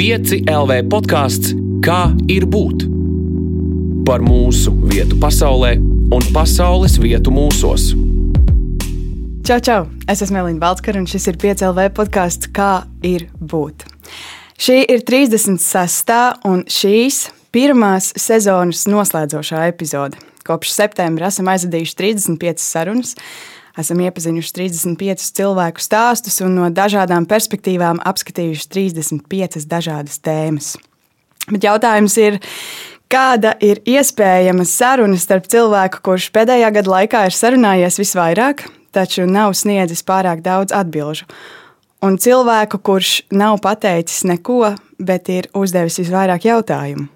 5 LV podkāsts Kā ir būt? Par mūsu vietu pasaulē un pasaules vietu mūsos. Čau, čau! Es esmu Elīna Balskara un šis ir 5 LV podkāsts Kā ir būt? Šī ir 36. un šīs pirmās sezonas noslēdzošā epizode. Kopš septembra esam aizvadījuši 35 sarunas, esam iepazinuši 35 cilvēku stāstus un no dažādām perspektīvām apskatījuši 35 dažādas tēmas. Bet jautājums ir, kāda ir iespējama saruna starp cilvēku, kurš pēdējā gada laikā ir sarunājies visvairāk, taču nav sniedzis pārāk daudz atbildžu, un cilvēku, kurš nav pateicis neko, bet ir uzdevis visvairāk jautājumu.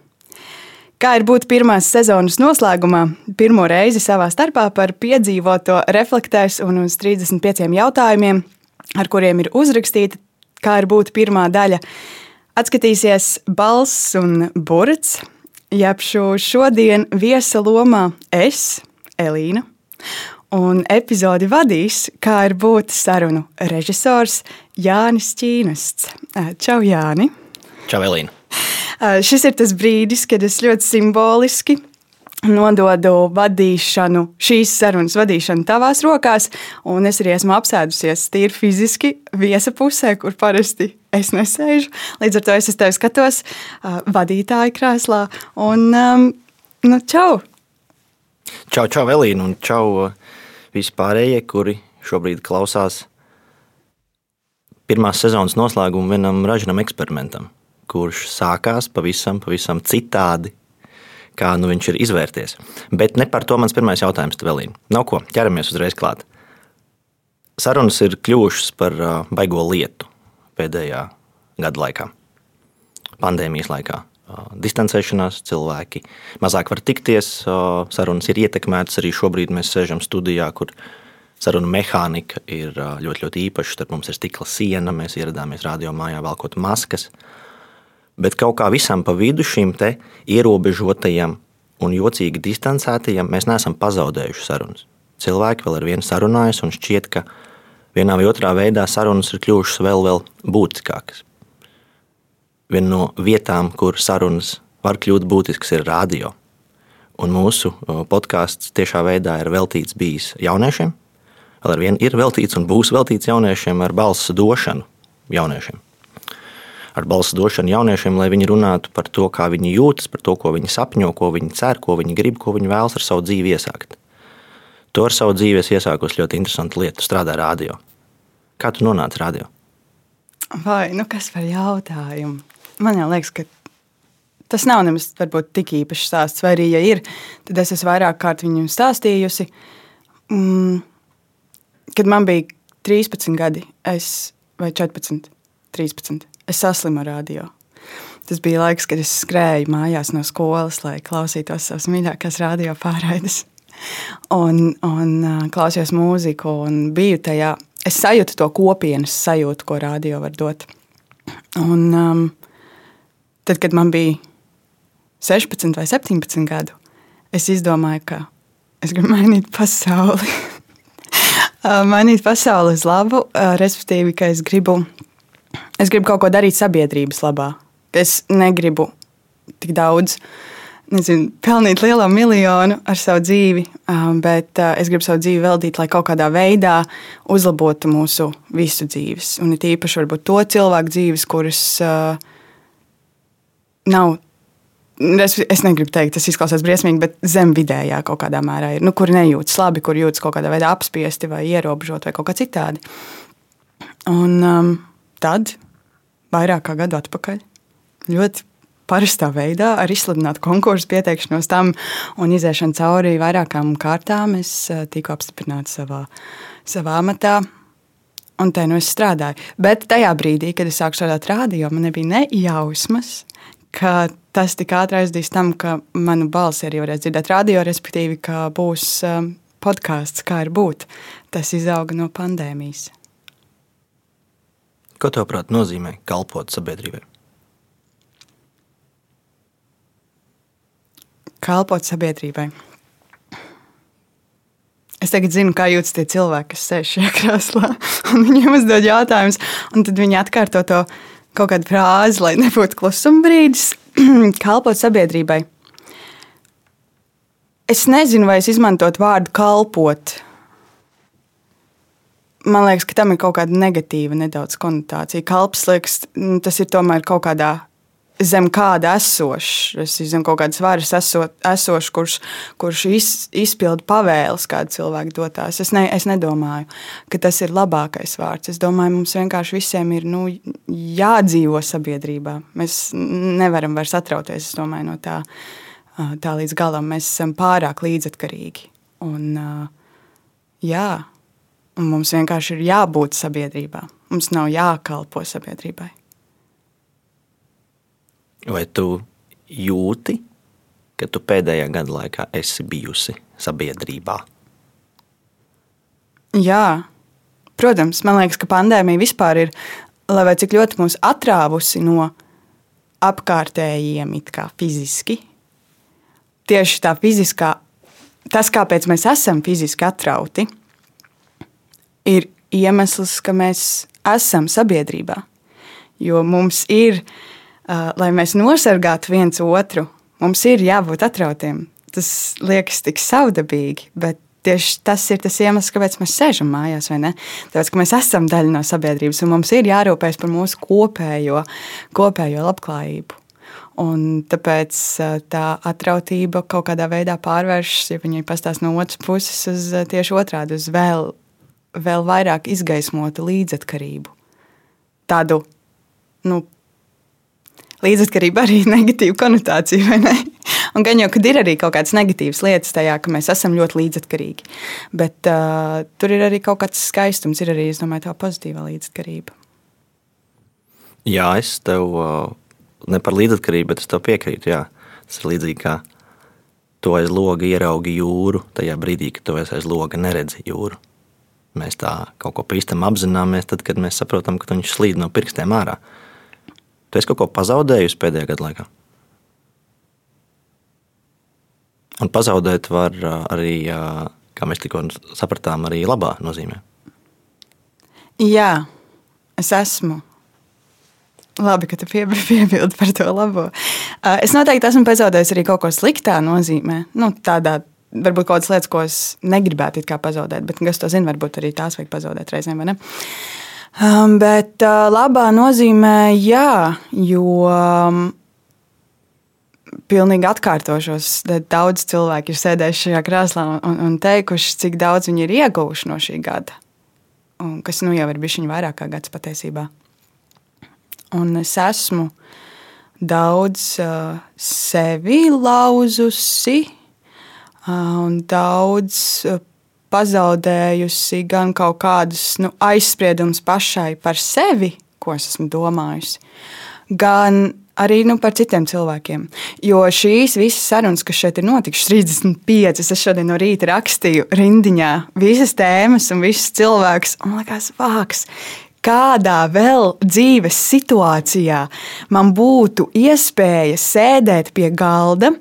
Kā ir būt pirmās sezonas noslēgumā, pirmo reizi savā starpā par piedzīvoto reflektēs un uz 35 jautājumiem, ar kuriem ir uzrakstīta, kā ir būt pirmā daļa, atskatīsies balss un burts. Japšu šodien viesa lomā es, Elīna, un epizodi vadīs, kā ir būt sarunu režisors Jānis Čīnests. Čau, Jāni! Čau, Elīna! Šis ir tas brīdis, kad es ļoti simboliski nododu vadīšanu, šīs sarunas vadīšanu tavās rokās, un es arī esmu apsēdusies tīri fiziski viesa pusē, kur parasti es nesēžu. Līdz ar to es tevi skatos uh, vadītāja krēslā. Un, um, nu, čau! Čau, čau, Elīna, un čau vispārējie, kuri šobrīd klausās pirmās sezonas noslēgumu vienam ražanam eksperimentam kurš sākās pavisam, pavisam citādi, kā nu viņš ir izvērties. Bet ne par to mans pirmais jautājums, Velīna. Nav ko, ķeramies uzreiz klāt. Sarunas ir kļuvušas par baigo lietu pēdējā gada laikā, pandēmijas laikā. Distancēšanās, cilvēki mazāk var tikties, sarunas ir ietekmētas. Arī šobrīd mēs sēžam studijā, kur sarunu mehānika ir ļoti, ļoti īpaša. Tad mums ir stikla siena, mēs ieradāmies radio mājā, velkot maskas. Uh, bet kaut kā visam pa vidu šim ierobežotajam un jocīgi distancētajam mēs neesam pazaudējuši sarunas. Cilvēki vēl ar vienu sarunājas, un šķiet, ka vienā vai otrā veidā sarunas ir kļuvušas vēl, vēl būtiskākas. Viena no vietām, kur sarunas var kļūt būtiskas, ir radio. Un mūsu podkāsts tiešā veidā ir veltīts bijis jauniešiem. Vēl ar vienu ir veltīts un būs veltīts jauniešiem ar balss došanu jauniešiem ar balss došanu jauniešiem, lai viņi runātu par to, kā viņi jūtas, par to, ko viņi sapņo, ko viņi cer, ko viņi grib, ko viņi vēlas ar savu dzīvi iesākt. To ar savu dzīvi es iesākos ļoti interesantu lietu, strādāju radio. Kā tu nonāci radio? Vai, nu kas par jautājumu? Man jau liekas, ka tas nav nemaz varbūt, tik īpašs stāsts, vai arī, ja ir, tad es esmu vairāk kārt viņu stāstījusi. Mm, kad man bija 13 gadi, es, vai 14, 13 es saslimu ar radio. Tas bija laiks, kad es skrēju mājās no skolas, lai klausītos savas mīļākās radio pārraides. Un, un uh, klausījos mūziku, un biju tajā. Es sajūtu to kopienas sajūtu, ko radio var dot. Un, um, tad, kad man bija 16 vai 17 gadu, es izdomāju, ka es gribu mainīt pasauli. mainīt pasauli uz labu, respektīvi, ka es gribu es gribu kaut ko darīt sabiedrības labā. Es negribu tik daudz. Nezinu, pelnīt lielu miljonu ar savu dzīvi, um, bet uh, es gribu savu dzīvi veltīt, lai kaut kādā veidā uzlabotu mūsu visu dzīves. Un it īpaši varbūt to cilvēku dzīves, kuras uh, nav Es, es negribu teikt, tas izklausās briesmīgi, bet zem vidējā kaut kādā mērā ir. Nu, kur nejūtas labi, kur jūtas kaut kādā veidā apspiesti vai ierobežoti vai kaut kā citādi. Un um, tad vairāk kā gadu atpakaļ. Ļoti parastā veidā ar izsludinātu konkursu pieteikšanos tam un iziešanu cauri vairākām kārtām. Es eh, tiku apstiprināts savā, savā amatā. Un te nu es strādāju. Bet tajā brīdī, kad es sāku strādāt rādio, man nebija ne jausmas, ka tas tik ātri aizdīs tam, ka manu balsi arī varēs dzirdēt radio, respektīvi, ka būs um, podkāsts, kā ir būt. Tas izauga no pandēmijas. Ko tavuprāt nozīmē kalpot sabiedrībai? Kalpot sabiedrībai. Es tagad zinu, kā jūtas tie cilvēki, kas sēž šajā krēslā, viņiem uzdod jautājumus, un tad viņi atkārto to kaut kāda frāze, lai nebūtu klusuma brīdis, kalpot sabiedrībai. Es nezinu, vai es izmantotu vārdu kalpot. Man liekas, ka tam ir kaut kāda negatīva nedaudz konotācija. Kalps liekas, tas ir tomēr kaut kādā zem kāda esošs, es zem kaut kādas varas esot, esošs, kurš, kurš iz, izpilda pavēles, kāda cilvēka dotās. Es, ne, es nedomāju, ka tas ir labākais vārds. Es domāju, mums vienkārši visiem ir nu, jādzīvo sabiedrībā. Mēs nevaram vairs atrauties domāju, no tā, tā līdz galam. Mēs esam pārāk līdzatkarīgi. Un, jā, un mums vienkārši ir jābūt sabiedrībā. Mums nav jākalpo sabiedrībai. Vai tu jūti, ka tu pēdējā gada laikā esi bijusi sabiedrībā? Jā, protams, man liekas, ka pandēmija vispār ir, lai cik ļoti mūs atrāvusi no apkārtējiem, it kā fiziski. Tieši tā fiziskā, tas, kāpēc mēs esam fiziski atrauti, ir iemesls, ka mēs esam sabiedrībā. Jo mums ir ielikās, lai mēs nosargātu viens otru, mums ir jābūt atrautiem. Tas liekas tik savdabīgi, bet tieši tas ir tas iemesls, kāpēc mēs sēžam mājās. Tāpēc, ka mēs esam daļa no sabiedrības un mums ir jārūpējas par mūsu kopējo, kopējo labklājību. Un tāpēc tā atrautība kaut kādā veidā pārvēršas, ja viņi pastāsta no otras puses, uz tieši otrādi, uz vēl, vēl vairāk izgaismotu līdzatkarību. Tādu nu, līdzatkarība arī ir negatīva konotācija, vai ne? Un gan jau, kad ir arī kaut kādas negatīvas lietas tajā, ka mēs esam ļoti līdzatkarīgi. Bet uh, tur ir arī kaut kāds skaistums, ir arī, es domāju, tā pozitīvā līdzatkarība. Jā, es tev ne par līdzatkarību, bet es tev piekrītu. Jā. Tas ir līdzīgi kā tu aiz loga ieraugi jūru, tajā brīdī, kad tu aiz loga neredzi jūru. Mēs tā kaut ko pīstam apzināmies, tad, kad mēs saprotam, ka viņš slīd no pirkstiem ārā. Uh, Tu esi kaut ko pazaudējusi pēdējā gada laikā. Un pazaudēt var arī, kā mēs tikko sapratām, arī labā nozīmē. Jā, es esmu. Labi, ka tu piebildi par to labo. Es noteikti esmu pazaudējis arī kaut ko sliktā nozīmē. Nu, tādā, varbūt kaut kādas lietas, ko es negribētu pazaudēt, bet kas to zina, varbūt arī tās vajag pazaudēt reizēm. Um, bet uh, labā nozīmē, jā, jo um, pilnīgi atkārtošos. Daudz cilvēku ir sēdējuši šajā krēslā un, un teikuši, cik daudz viņi ir ieguvuši no šī gada. Un, kas nu jau ir bijis viņa vairāk kā gads patiesībā. Un es esmu daudz uh, sevi lauzusi, un daudz uh, pazaudējusi gan kaut kādus nu, aizspriedumus pašai par sevi, ko es esmu domājusi, gan arī nu, par citiem cilvēkiem. Jo šīs visas sarunas, kas šeit ir notikušas, 35, es šodien no rīta rakstīju rindiņā visas tēmas un visus cilvēkus, un man liekas, vāks. Kādā vēl dzīves situācijā man būtu iespēja sēdēt pie galda,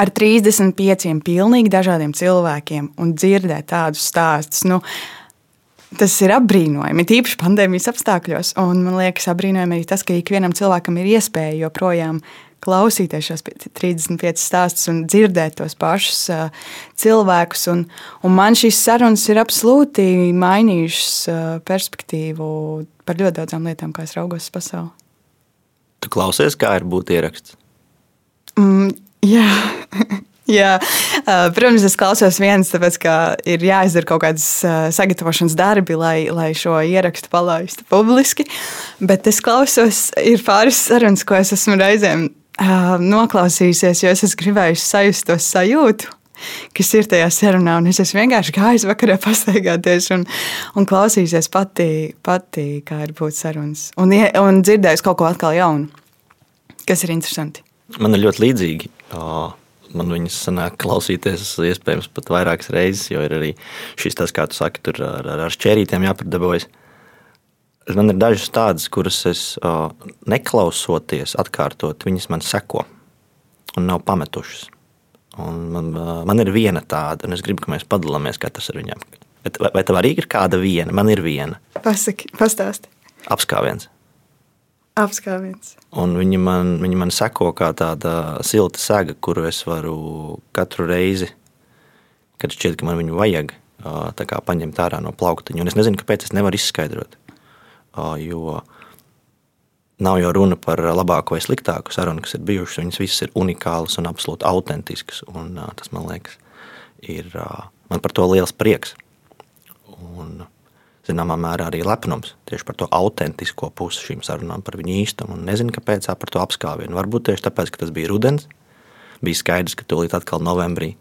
ar 35 pilnīgi dažādiem cilvēkiem un dzirdēt tādus stāstus. Nu, Tas ir apbrīnojami, tīpaši pandēmijas apstākļos. Un man liekas, apbrīnojami arī tas, ka ikvienam cilvēkam ir iespēja joprojām klausīties šos 35 stāstus un dzirdēt tos pašus uh, cilvēkus. Un, un man šīs sarunas ir absolūti mainījušas uh, perspektīvu par ļoti daudzām lietām, kā es raugos uz pasauli. Tu klausies, kā ir būt ieraksts? Mm, Jā. Jā, protams, es klausos viens, tāpēc, ka ir jāizdara kaut kādas sagatavošanas darbi, lai, lai šo ierakstu palaistu publiski. Bet es klausos, ir pāris sarunas, ko es esmu reizēm noklausījusies, jo es esmu gribējusi sajust to sajūtu. Kas ir tajā sarunā, un es vienkārši gājis vakarā pastaigāties un, un klausījusies pati, pati, kā ir būt sarunas. Un, un dzirdējis kaut ko atkal jaunu, kas ir interesanti. Man ir ļoti līdzīgi. Man viņas sanāk klausīties, iespējams, pat vairākas reizes, jo ir arī šis tas, kā tu saki, tur ar, ar šķērītiem jāpardabojas. Man ir dažas tādas, kuras es neklausoties, atkārtot, viņas man seko un nav pametušas. Un man, man ir viena tāda, un es gribu, ka mēs padalāmies katrs ar viņiem. Vai, vai tev arī ir kāda viena? Man ir viena. Pasaki, pastāsti. Apskāviens. Apskāviens. Un viņi man, viņi man seko kā tāda silta sēga, kuru es varu katru reizi, kad šķiet, ka man viņu vajag, kā, paņemt ārā no plauktiņa. Un es nezinu, kāpēc es nevaru izskaidrot. Jo nav jau runa par labāko vai sliktāko sarunu, kas ir bijušas. Viņas visas ir unikālas un absolūti autentiskas. Un, tas man liekas, ir man par to liels prieks. Un, zināmā mērā arī lepnums tieši par to autentisko pusi šīm sarunām, par viņu īstumu. Un nezinu, kāpēc par to apskāvienu. Varbūt tieši tāpēc, ka tas bija rudens. Bija skaidrs, ka tūlīt atkal novembrī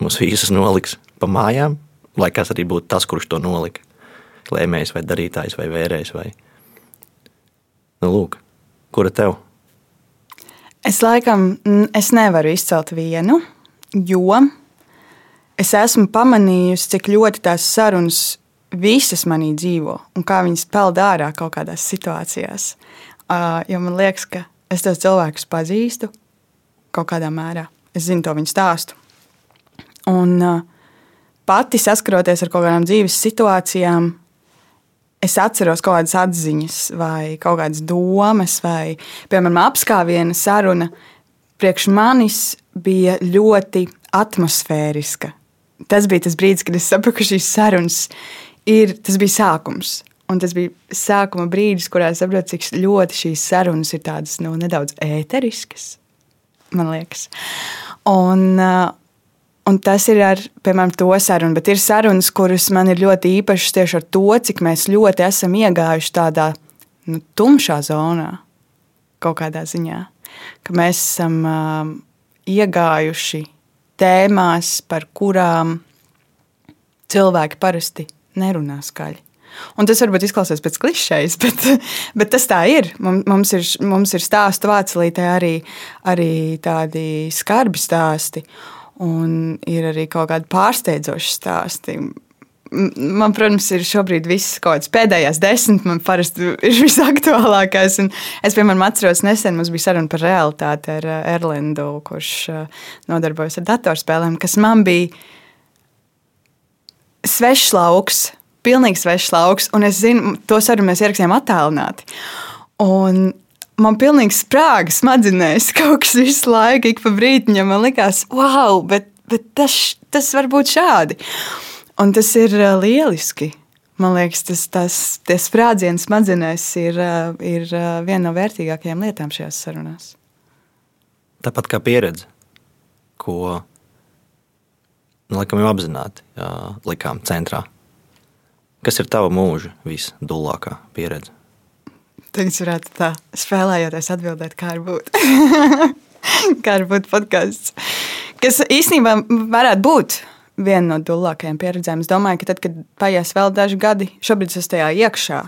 mūs visus noliks pa mājām, lai kas arī būtu tas, kurš to nolika. Lēmējs vai darītājs vai vērējs. Vai... Nu, lūk, kura tev? Es laikam es nevaru izcelt vienu, jo es esmu pamanījusi, cik ļoti tās sarunas visas manī dzīvo un kā viņas peld ārā kaut kādās situācijās. Uh, jo man liekas, ka es tos cilvēkus pazīstu kaut kādā mērā. Es zinu to viņu stāstu. Un uh, pati saskaroties ar kaut kādām dzīves situācijām, es atceros kaut kādas atziņas, vai kaut kādas domas, vai, piemēram, apskāviena saruna. Priekš manis bija ļoti atmosfēriska. Tas bija tas brīdis, kad es sapratu, ka šīs sarunas ir, tas bija sākums. Un tas bija sākuma brīdis, kurā es saprotu, cik ļoti šīs sarunas ir tādas nu, nedaudz ēteriskas. Man liekas. Un, uh, un tas ir ar, piemēram, to sarunu, bet ir sarunas, kuras man ir ļoti īpašas tieši ar to, cik mēs ļoti esam iegājuši tādā nu, tumšā zonā, kaut kādā ziņā. Ka mēs esam uh, iegājuši tēmās, par kurām cilvēki parasti nerunā skaļi. Un tas varbūt izklausās pēc klišejas, bet, bet tas tā ir. Mums ir, mums ir stāstu vācelītē arī, arī tādi skarbi stāsti, un ir arī kaut kādi pārsteidzoši stāsti. Man, protams, ir šobrīd viss kaut kāds pēdējais desmit, man parasti ir visaktuālākais. Un es, piemēram, atceros, nesen mums bija saruna par realitāti ar eh, Erlendu, kurš eh, nodarbojas ar datorspēlēm, kas man bija svešs lauks, pilnīgi svešs lauks, un es zinu, to sarunu mēs ierakstījām attālināti. Un man pilnīgi sprāga smadzenēs kaut kas visu laiku, ik pa brītiņam. Man liekas, wow, bet, bet tas, tas var būt šādi. Un tas ir uh, lieliski. Man liekas, tas, tas, tas sprādziens smadzenēs ir, uh, ir uh, viena no vērtīgākajām lietām šajās sarunās. Tāpat kā pieredze, ko laikam jau apzināti jā, likām centrā. Kas ir tava mūža visdulākā pieredze? Tagad varētu tā spēlējoties atbildēt, kā var būt. kā var būt podkāsts. Kas īstenībā varētu būt viena no dulākajām pieredzēm. Es domāju, ka tad, kad paies vēl daži gadi, šobrīd es tajā iekšā,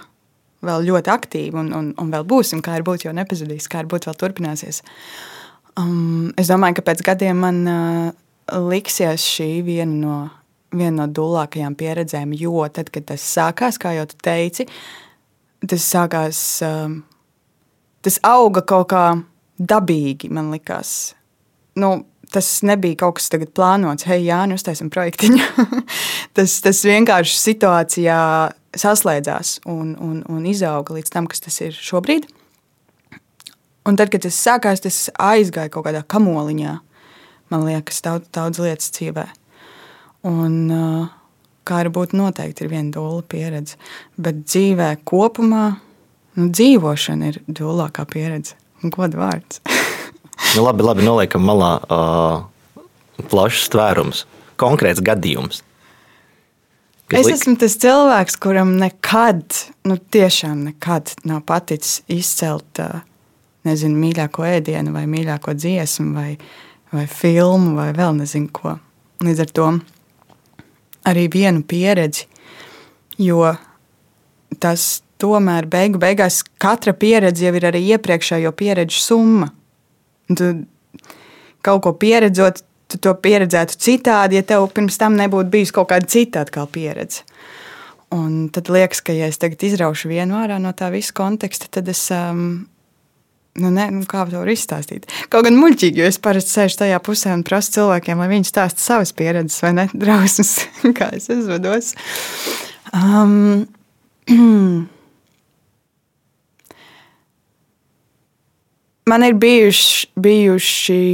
vēl ļoti aktīvi un, un, un vēl būsim, kā ir būt, jo nepazudīs, kā ir būt, vēl turpināsies. Um, es domāju, ka pēc gadiem man uh, liksies šī viena no, viena no dūlākajām pieredzēm, jo tad, kad tas sākās, kā jau teici, tas sākās, um, tas auga kaut kā dabīgi, man likās. Nu, tas nebija kaut kas tāds plānots, hei, jā, nu uztaisim projektiņu. tas, tas vienkārši situācijā saslēdzās un, un, un izauga līdz tam, kas tas ir šobrīd. Un tad, kad tas sākās, tas aizgāja kaut kādā kamoliņā man liekas, daudz, daudz lietas dzīvē. Un, uh, kā arī būtu noteikti ir viena dūla pieredze. Bet dzīvē kopumā nu, dzīvošana ir dūlākā pieredze. Un godu vārds. nu, labi, labi, noliekam malā uh, plašs tvērums, konkrēts gadījums. Es lik? esmu tas cilvēks, kuram nekad, nu tiešām nekad nav paticis izcelt, nezinu, mīļāko ēdienu vai mīļāko dziesmu vai vai filmu, vai vēl nezinu ko. Līdz ar to arī vienu pieredzi, jo tas tomēr beigu beigās katra pieredze jau ir arī iepriekšējo pieredžu summa. Tu kaut ko pieredzot, tu to pieredzētu citādi, ja tev pirms tam nebūtu bijusi kaut kāda cita pieredze. Un tad liekas, ka, ja es tagad izraušu vienu ārā no tā visa konteksta, tad es um, Nu, ne, nu, kā to var izstāstīt? Kaut gan muļķīgi, jo es parasti sēžu tajā pusē un prasu cilvēkiem, lai viņi stāsta savas pieredzes, vai ne, drausmas, kā es uzvedos. Um, man ir bijuši, bijuši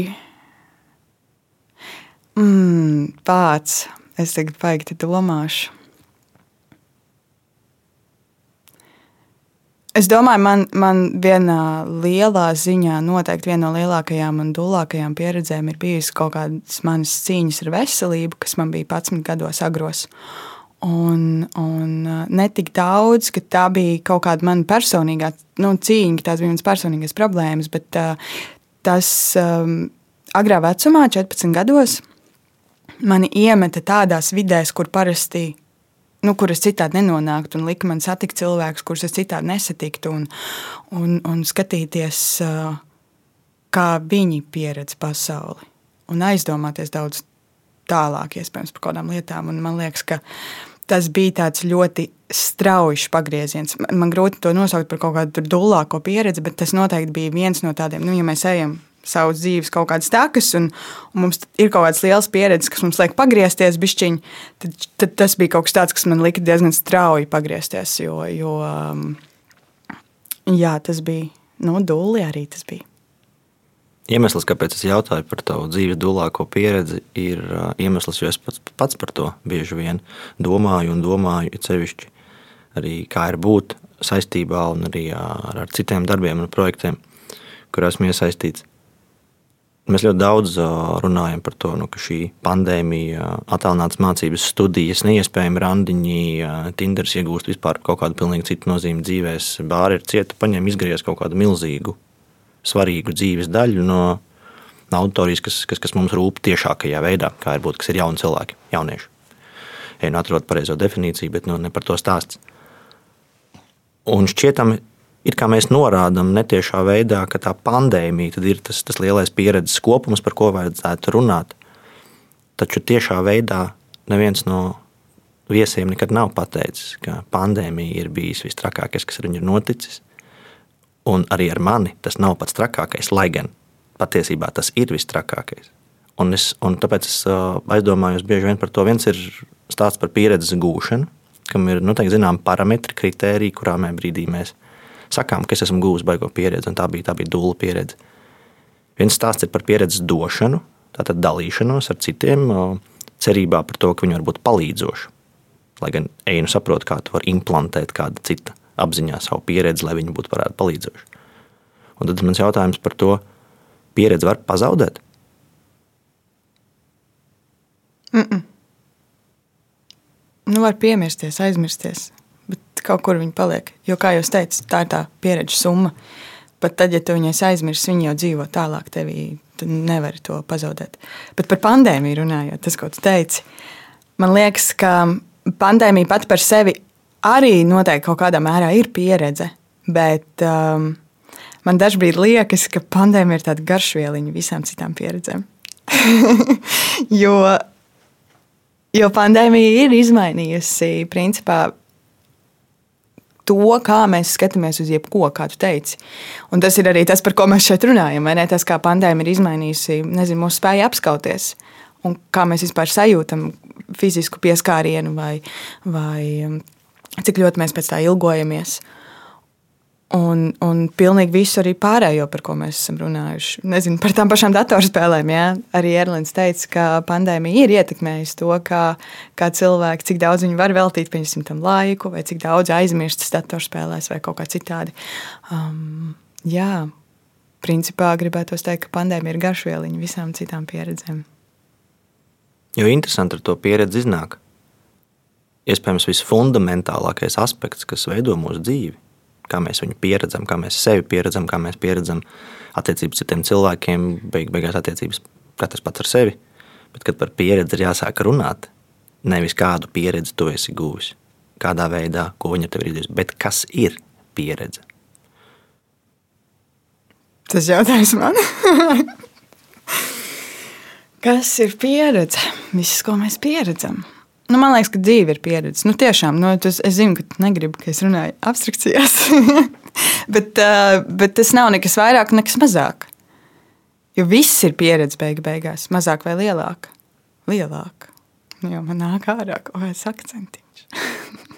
mm, vārds, es tagad baigi domāšu. Es domāju, man, man vienā lielā ziņā, noteikti viena no lielākajām un dūlākajām pieredzēm ir bijusi kaut kādas manas cīņas ar veselību, kas man bija 11 gados agros. Un, un ne tik daudz, ka tā bija kaut kāda mana personīgā nu, cīņa, tās bija manas personīgās problēmas, bet uh, tas um, agrā vecumā, 14 gados, mani iemeta tādās vidēs, kur parasti nu, kuras citādi nenonāktu, un lika man satikt cilvēkus, kurus es citādi nesatiktu, un, un, un skatīties, kā viņi pieredz pasauli, un aizdomāties daudz tālāk, iespējams, par kādām lietām. Un man liekas, ka tas bija tāds ļoti strauji pagrieziens. Man grūti to nosaukt par kaut kādu dūlāko pieredzi, bet tas noteikti bija viens no tādiem, nu, ja mēs ejam savas dzīves kaut kādas takas, un, un mums ir kaut kādas liels pieredzes, kas mums liek pagriezties bišķiņi, tad, tad tas bija kaut kas tāds, kas man lika diezgan strauji pagriezties, jo, jo um, jā, tas bija, nu, dūli arī tas bija. Iemesls, kāpēc es jautāju par tavu dzīves dūlāko pieredzi, ir uh, iemesls, jo es pats, pats par to bieži vien domāju un domāju, ir sevišķi arī kā ir būt saistībā un arī ar, ar citiem darbiem un projektiem, kurās esmu iesaistīts. Mēs ļoti daudz runājam par to, nu, ka šī pandēmija, attēlināts mācības studijas, neiespējami randiņi, Tinders iegūst vispār kaut kādu pilnīgi citu nozīmi dzīvēs. Bāri ir cieta, paņem, izgriezt kaut kādu milzīgu, svarīgu dzīves daļu no auditorijas, kas, kas, kas mums rūp tiešākajā veidā, kā ir būt, kas ir jauni cilvēki, jaunieši. Ja nu atrod pareizo definīciju, bet nu, ne par to stāsts. Un šķietami it kā mēs norādām netiešā veidā, ka tā pandēmija ir tas, tas lielais pieredzes kopums, par ko vajadzētu runāt. Taču tiešā veidā neviens no viesiem nekad nav pateicis, ka pandēmija ir bijis vistrakākais, kas ar viņu ir noticis. Un arī ar mani tas nav pats trakākais, lai gan patiesībā tas ir vistrakākais. Un es, un tāpēc es aizdomājos bieži vien par to. Viens ir stāsts par pieredzes gūšanu, kam ir noteikti zināmi parametri, kritēriji, kurā brīdī mēs sakām, ka es esmu guvis baigo pieredzi, un tā bija, tā bija dūla pieredze. Viens stāsts ir par pieredzes došanu, tātad dalīšanos ar citiem, cerībā par to, ka viņi var būt palīdzoši. Lai gan eju saprotu, kā tu vari implantēt kāda cita apziņā savu pieredzi, lai viņi būtu varētu palīdzoši. Un tad mans jautājums par to, pieredzi var pazaudēt? Mm -mm. Nu, var piemirsties, aizmirsties kaut kur viņi paliek. Jo, kā jau teicu, tā ir tā pieredze summa. Pat tad, ja tu viņus aizmirsti, viņi jau dzīvo tālāk tevī. Tu nevari to pazaudēt. Bet par pandēmiju runājot, tas, ko tu teici, man liekas, ka pandēmija pati par sevi arī noteikti kaut kādā mērā ir pieredze. Bet um, man dažkārt liekas, ka pandēmija ir tāda garšvieliņa visām citām pieredzēm. jo, jo pandēmija ir izmainījusi principā to, kā mēs skatāmies uz jebko, kā tu teici. Un tas ir arī tas, par ko mēs šeit runājam. Tas, kā pandēmija ir izmainījusi nezinu, mūsu spēju apskauties. Un kā mēs vispār sajūtam fizisku pieskārienu, vai, vai um, cik ļoti mēs pēc tā ilgojamies. Uh, Un, un pilnīgi visu arī pārējo, par ko mēs esam runājuši. Nezinu, par tām pašām datorspēlēm. Jā. Arī Erlins teica, ka pandēmija ir ietekmējusi to, kā, kā cilvēki, cik daudz viņi var veltīt tam laiku, vai cik daudz aizmirstas datorspēlēs vai kaut kā citādi. Um, jā, principā gribētu teikt, ka pandēmija ir garšvieliņa visām citām pieredzēm. Jo interesanti ar to pieredzi iznāk. Iespējams, visfundamentālākais aspekts, kas veido mūsu dzīvi kā mēs viņu pieredzam, kā mēs sevi pieredzam, kā mēs pieredzam attiecības citiem cilvēkiem, beig, beigās attiecības katrs pats ar sevi. Bet, kad par pieredzi ir jāsāk runāt, nevis kādu pieredzi tu esi guvis, kādā veidā, ko viņa tev ir izdarījusi, bet kas ir pieredze. Tas jautājums man. kas ir pieredze? Viss, ko mēs pieredzam. Nu, man liekas, ka dzīve ir pieredze. Nu, tiešām, nu, tas, es zinu, ka tu negribi, ka es runāju abstrakcijās, bet, uh, bet tas nav nekas vairāk, nekas mazāk. Jo viss ir pieredze beigu beigās, mazāk vai lielāka. Lielāka. Nu, jo man nāk ārā kaut kāds akcentiņš.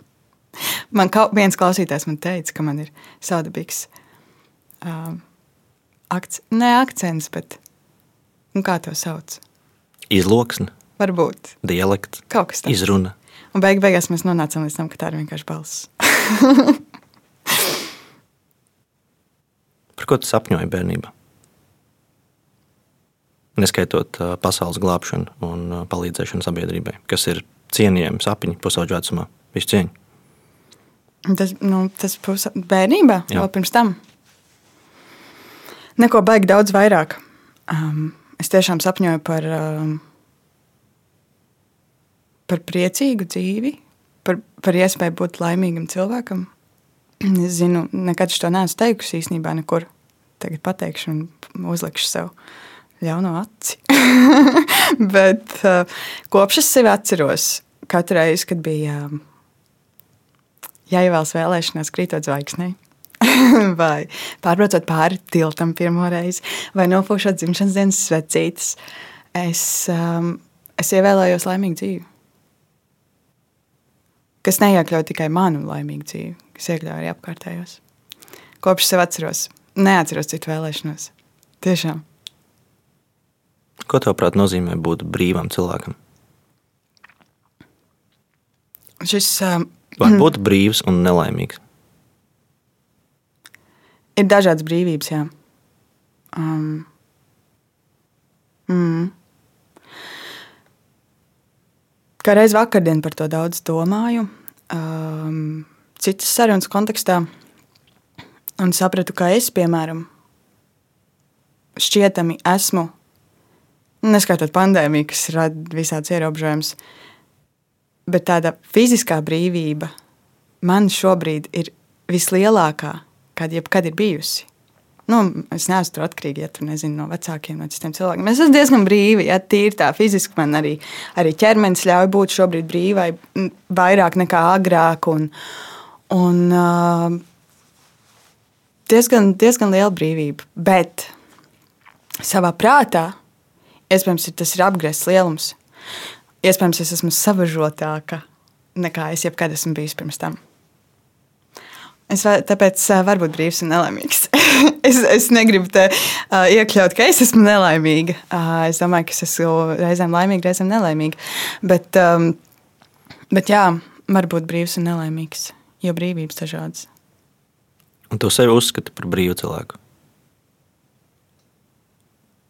man kaut viens klausītājs man teica, ka man ir saudabīgs um, akc ne akcents, bet nu, kā to sauc? Izloksne, Varbūt dialekts, kaut kas tāds. izruna. Un beig beigās mēs nonācām līdz tam, ka tā ir vienkārši balss. Par ko tu sapņoji bērnībā? Neskaitot pasaules glābšanu un palīdzēšanu sabiedrībai, kas ir cienījami sapņi pusauģu vecumā. Visu cieņu. Tas, nu, tas būs bērnībā, Jā. jau pirms tam. Neko baigi daudz vairāk. Um, es tiešām sapņoju par, um, par priecīgu dzīvi, par, par iespēju būt laimīgam cilvēkam. Es zinu, nekad to neesmu teikusi īstenībā nekur. Tagad pateikšu un uzlikšu sev ļauno aci. Bet uh, kopš es sevi atceros, katru reizi, kad bija um, jāievēlas vēlēšanās, krītot zvaigznei. vai pārbraucot pāri tiltam pirmo reizi, vai nopūšot dzimšanas dienas svecītes. Es, um, es ievēlējos laimīgu dzīvi. Kas neiekļauj tikai manu laimīgu dzīvi, kas iekļauj arī apkārtējos. Kopš sev atceros, neatceros citu vēlēšanos. Tiešām. Ko tev prāt nozīmē būt brīvam cilvēkam? Šis um, Var būt brīvs un nelaimīgs. ir dažādas brīvības, jā. Um, mm. Kā reiz vakardien par to daudz domāju, um, citas sarunas kontekstā, un sapratu, ka es, piemēram, šķietami esmu, neskaitot pandēmiju, kas rada visādas ierobežojumus, bet tāda fiziskā brīvība man šobrīd ir vislielākā, kāda jebkad ir bijusi. Nu, es neesmu tur atkarīga ja, tur, nezinu, no vecākiem, no citiem cilvēkiem. Es esmu diezgan brīva, ja tīri tā fiziski man arī, arī ķermenis ļauj būt šobrīd brīvai, vairāk nekā agrāk. Un, un, uh, diezgan, diezgan liela brīvība. Bet savā prātā, iespējams, ir, tas ir apgriezts lielums. Iespējams, es esmu savažotāka nekā es jebkad esmu bijis pirms tam. Es va- tāpēc varu būt brīvs un nelaimīgs. es, es negribu te uh, iekļaut, ka es esmu nelaimīga. Uh, es domāju, ka es esmu reizēm laimīga, reizēm nelaimīga. Bet, um, bet jā, var būt brīvs un nelaimīgs, jo brīvības dažādas. Un tu sevi uzskati par brīvu cilvēku.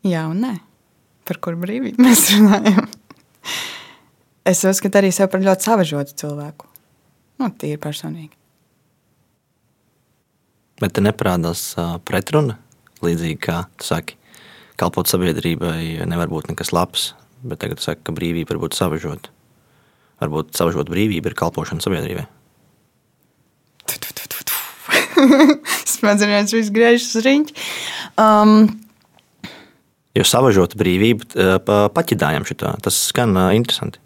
Jā un nē. Par kuru brīvību mēs runājam? es uzskatu arī sevi par ļoti savažotu cilvēku. Nu, tīri personīgi. Bet te neparādās pretruna. Līdzīgi kā tu saki, kalpot sabiedrībai nevar būt nekas labs, bet tagad tu saki, ka brīvība var būt savažota. Varbūt savažot brīvība ir kalpošana sabiedrībai. Smadzenēs viss griežas riņķi. Um, Jo savažot brīvību, paķidājam šito. Tas skan interesanti.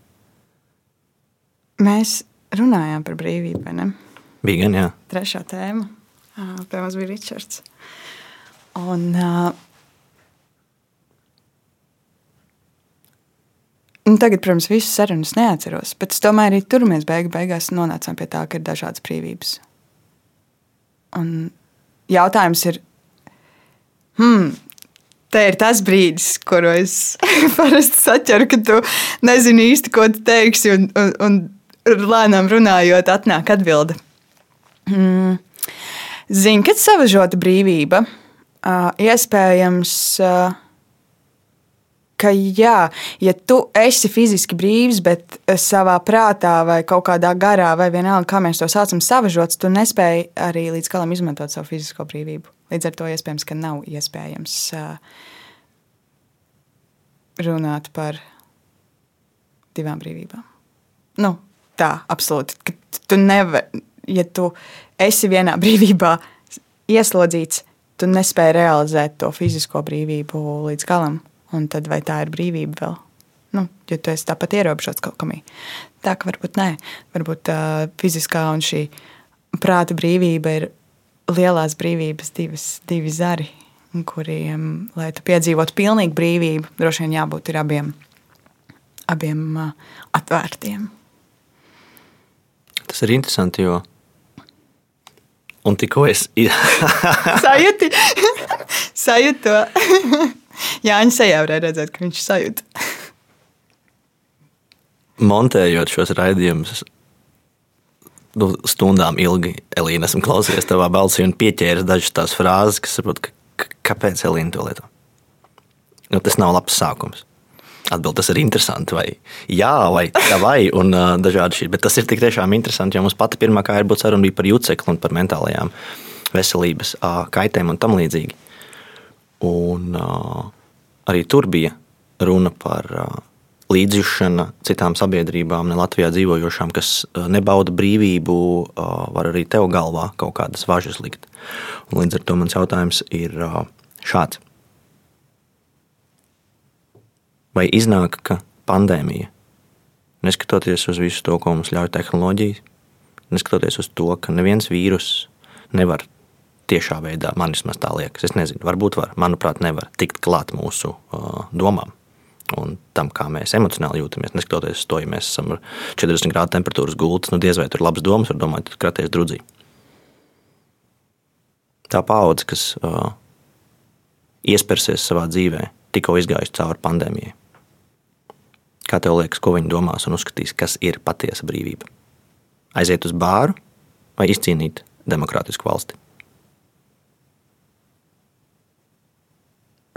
mēs runājām par brīvību, vai ne? Bija gan, jā. Trešā tēma. Mums bija Ričards. Un, un tagad, protams, visas sarunas neatceros, bet tomēr arī tur mēs beigu, beigās nonācām pie tā, ka ir dažādas brīvības. Un jautājums ir, hmm, te ir tas brīdis, kuru es parasti saķeru, ka tu nezini īsti, ko tu teiksi, un, un, un lēnām runājot, atnāk atbilde. Mm. Zini, kad savažota brīvība, ā, iespējams, ā, ka jā, ja tu esi fiziski brīvs, bet savā prātā vai kaut kādā garā, vai vienalga, kā mēs to saucam, savažots, tu nespēji arī līdz galam izmantot savu fizisko brīvību. Līdz ar to iespējams, ka nav iespējams ā, runāt par divām brīvībām. Nu, tā, absolūti. Tu nevari, ja tu esi vienā brīvībā ieslodzīts, tu nespēji realizēt to fizisko brīvību līdz galam. Un tad vai tā ir brīvība vēl? Nu, jo tu esi tāpat ierobežots kaut kam. Tā ka varbūt nē, varbūt uh, fiziskā un šī prāta brīvība ir lielās brīvības, divas, divi zari, kuriem, lai tu piedzīvotu pilnīgu brīvību, droši vien jābūt ir abiem, abiem uh, atvērtiem. Tas ir interesanti, jo Un tikko es sajūti, sajūti to. Jānis sejā varēja redzēt, ka viņš sajūt. montējot šos raidījumus, nu, stundām ilgi Elīna esmu klausījies tavā balsī un pieķēries dažas tās frāzes, kas saprot, ka, kāpēc Elīna to lieto. Nu, tas nav labs sākums. Atbildi tas ir interesanti, vai jā, vai tā, vai un uh, dažādi šī. Bet tas ir tik tiešām interesanti, jo mums pati pirmā kā ir būt saruna bija par jūtsekli un par mentālajām veselības uh, kaitēm un tam līdzīgi. Un uh, arī tur bija runa par uh, līdzjūšana citām sabiedrībām, ne Latvijā dzīvojošām, kas nebauda brīvību, var arī tev galvā kaut kādas važas likt. Un līdz ar to mans jautājums ir šāds. Vai iznāk, ka pandēmija, neskatoties uz visu to, ko mums ļauj tehnoloģijas, neskatoties uz to, ka neviens vīrus nevar tiešā veidā, man vismaz tā liekas, es nezinu, varbūt var, manuprāt, nevar tikt klāt mūsu uh, domām un tam, kā mēs emocionāli jūtamies. Neskatoties uz to, ja mēs esam ar 40 grādu temperatūras gultas, nu diez vai tur labas domas, var domāt, ka kraties drudzī. Tā paudze, kas uh, iespersies savā dzīvē, tikko izgājusi cauri pandēmijai. Kā tev liekas, ko viņi domās un uzskatīs, kas ir patiesa brīvība? Aiziet uz bāru vai izcīnīt demokrātisku valsti?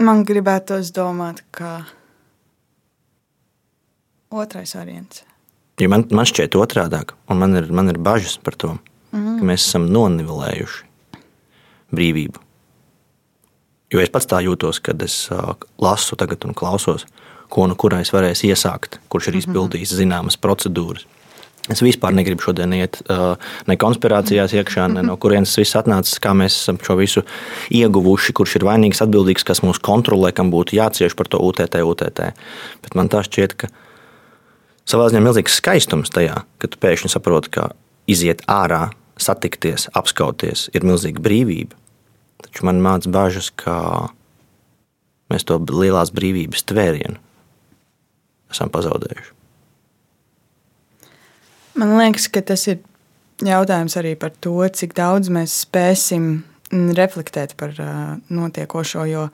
Man gribētos domāt, ka otrais variants. Ja man, man šķiet otrādi, un man ir, man ir bažas par to, mm. ka mēs esam nonivelējuši brīvību. Jo es pats tā jūtos, kad es uh, lasu tagad un klausos, ko nu kurais varēs iesākt, kurš ir izpildījis zināmas procedūras. Es vispār negribu šodien iet ne konspirācijās iekšā, ne no kurienes viss atnācis, kā mēs esam šo visu ieguvuši, kurš ir vainīgs, atbildīgs, kas mūs kontrolē, kam būtu jācieš par to UTT, UTT. Bet man tā šķiet, ka savā ziņā milzīgs skaistums tajā, ka tu pēkšņi saproti, ka iziet ārā, satikties, apskauties ir milzīga brīvība. Taču man māca bažas, ka mēs to lielās brīvības tvērienu esam pazaudējuši. Man liekas, ka tas ir jautājums arī par to, cik daudz mēs spēsim reflektēt par uh, notiekošo. Jo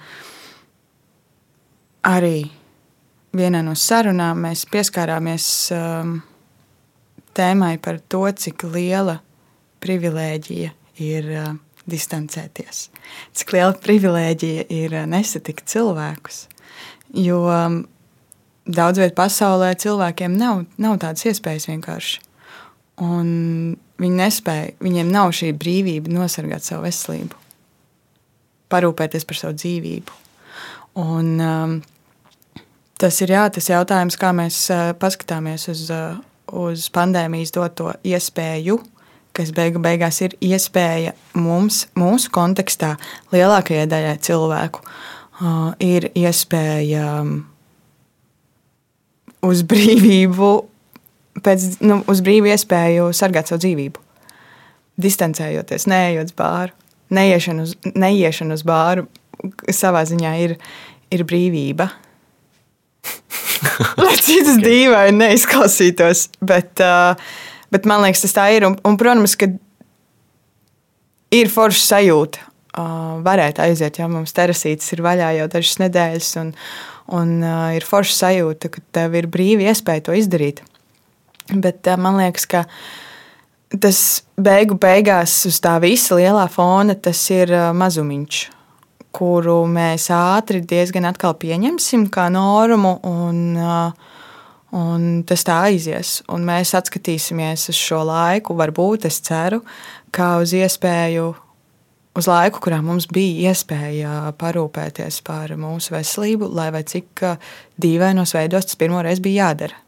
arī vienā no sarunām mēs pieskārāmies um, tēmai par to, cik liela privilēģija ir uh, distancēties. Cik liela privilēģija ir uh, nesatikt cilvēkus. Jo um, daudz vietā pasaulē cilvēkiem nav, nav tādas iespējas vienkārši. Un viņi nespēja, viņiem nav šī brīvība nosargāt savu veselību, parūpēties par savu dzīvību. Un, um, tas ir jā, tas jautājums, kā mēs uh, paskatāmies uz, uh, uz pandēmijas doto iespēju, kas beigu beigās ir iespēja mums, mūsu kontekstā, lielākajai daļai cilvēku, uh, ir iespēja um, uz brīvību pēc, nu, uz brīvu iespēju sargāt savu dzīvību. Distancējoties, neejot uz bāru, neiešana uz, neiešana uz bāru savā ziņā ir, ir brīvība. Lai cik tas dīvaini neizklausītos, bet, uh, bet man liekas, tas tā ir. Un, un, protams, ka ir forša sajūta. Uh, varētu aiziet, ja mums terasītes ir vaļā jau dažas nedēļas, un, un uh, ir forša sajūta, ka tev ir brīva iespēja to izdarīt. Bet eh, man liekas, ka tas beigu beigās uz tā visa lielā fona ir eh, mazumiņš, kuru mēs ātri diezgan atkal pieņemsim kā normu. Un, eh, un tas tā aizies. Un mēs atskatīsimies uz šo laiku, varbūt es ceru, kā uz iespēju uz laiku, kurā mums bija iespēja parūpēties par mūsu veselību, lai cik dīvainos veidos tas pirmoreiz bija jādara.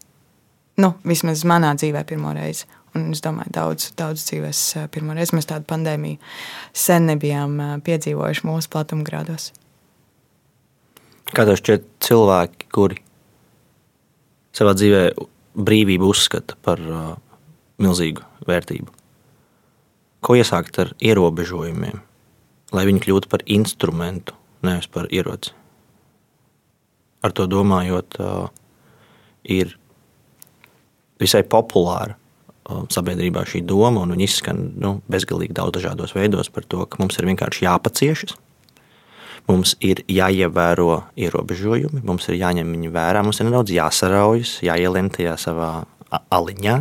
Nu, vismaz manā dzīvē pirmo reizi. Un es domāju, daudz, daudz dzīvēs eh, pirmo reizi mēs tādu pandēmiju sen nebijām eh, piedzīvojuši mūsu platumgrādos. Kā tev šķiet, cilvēki, kuri savā dzīvē brīvību uzskata par uh, milzīgu vērtību, ko iesākt ar ierobežojumiem, lai viņi kļūtu par instrumentu, nevis par ieroci? Ar to domājot, ir visai populāra sabiedrībā šī doma, un viņi izskan nu, bezgalīgi daudz dažādos veidos par to, ka mums ir vienkārši jāpaciešas. Mums ir jāievēro ierobežojumi, mums ir jāņem viņi vērā, mums ir nedaudz jāsaraujas, jāielien tajā savā aliņā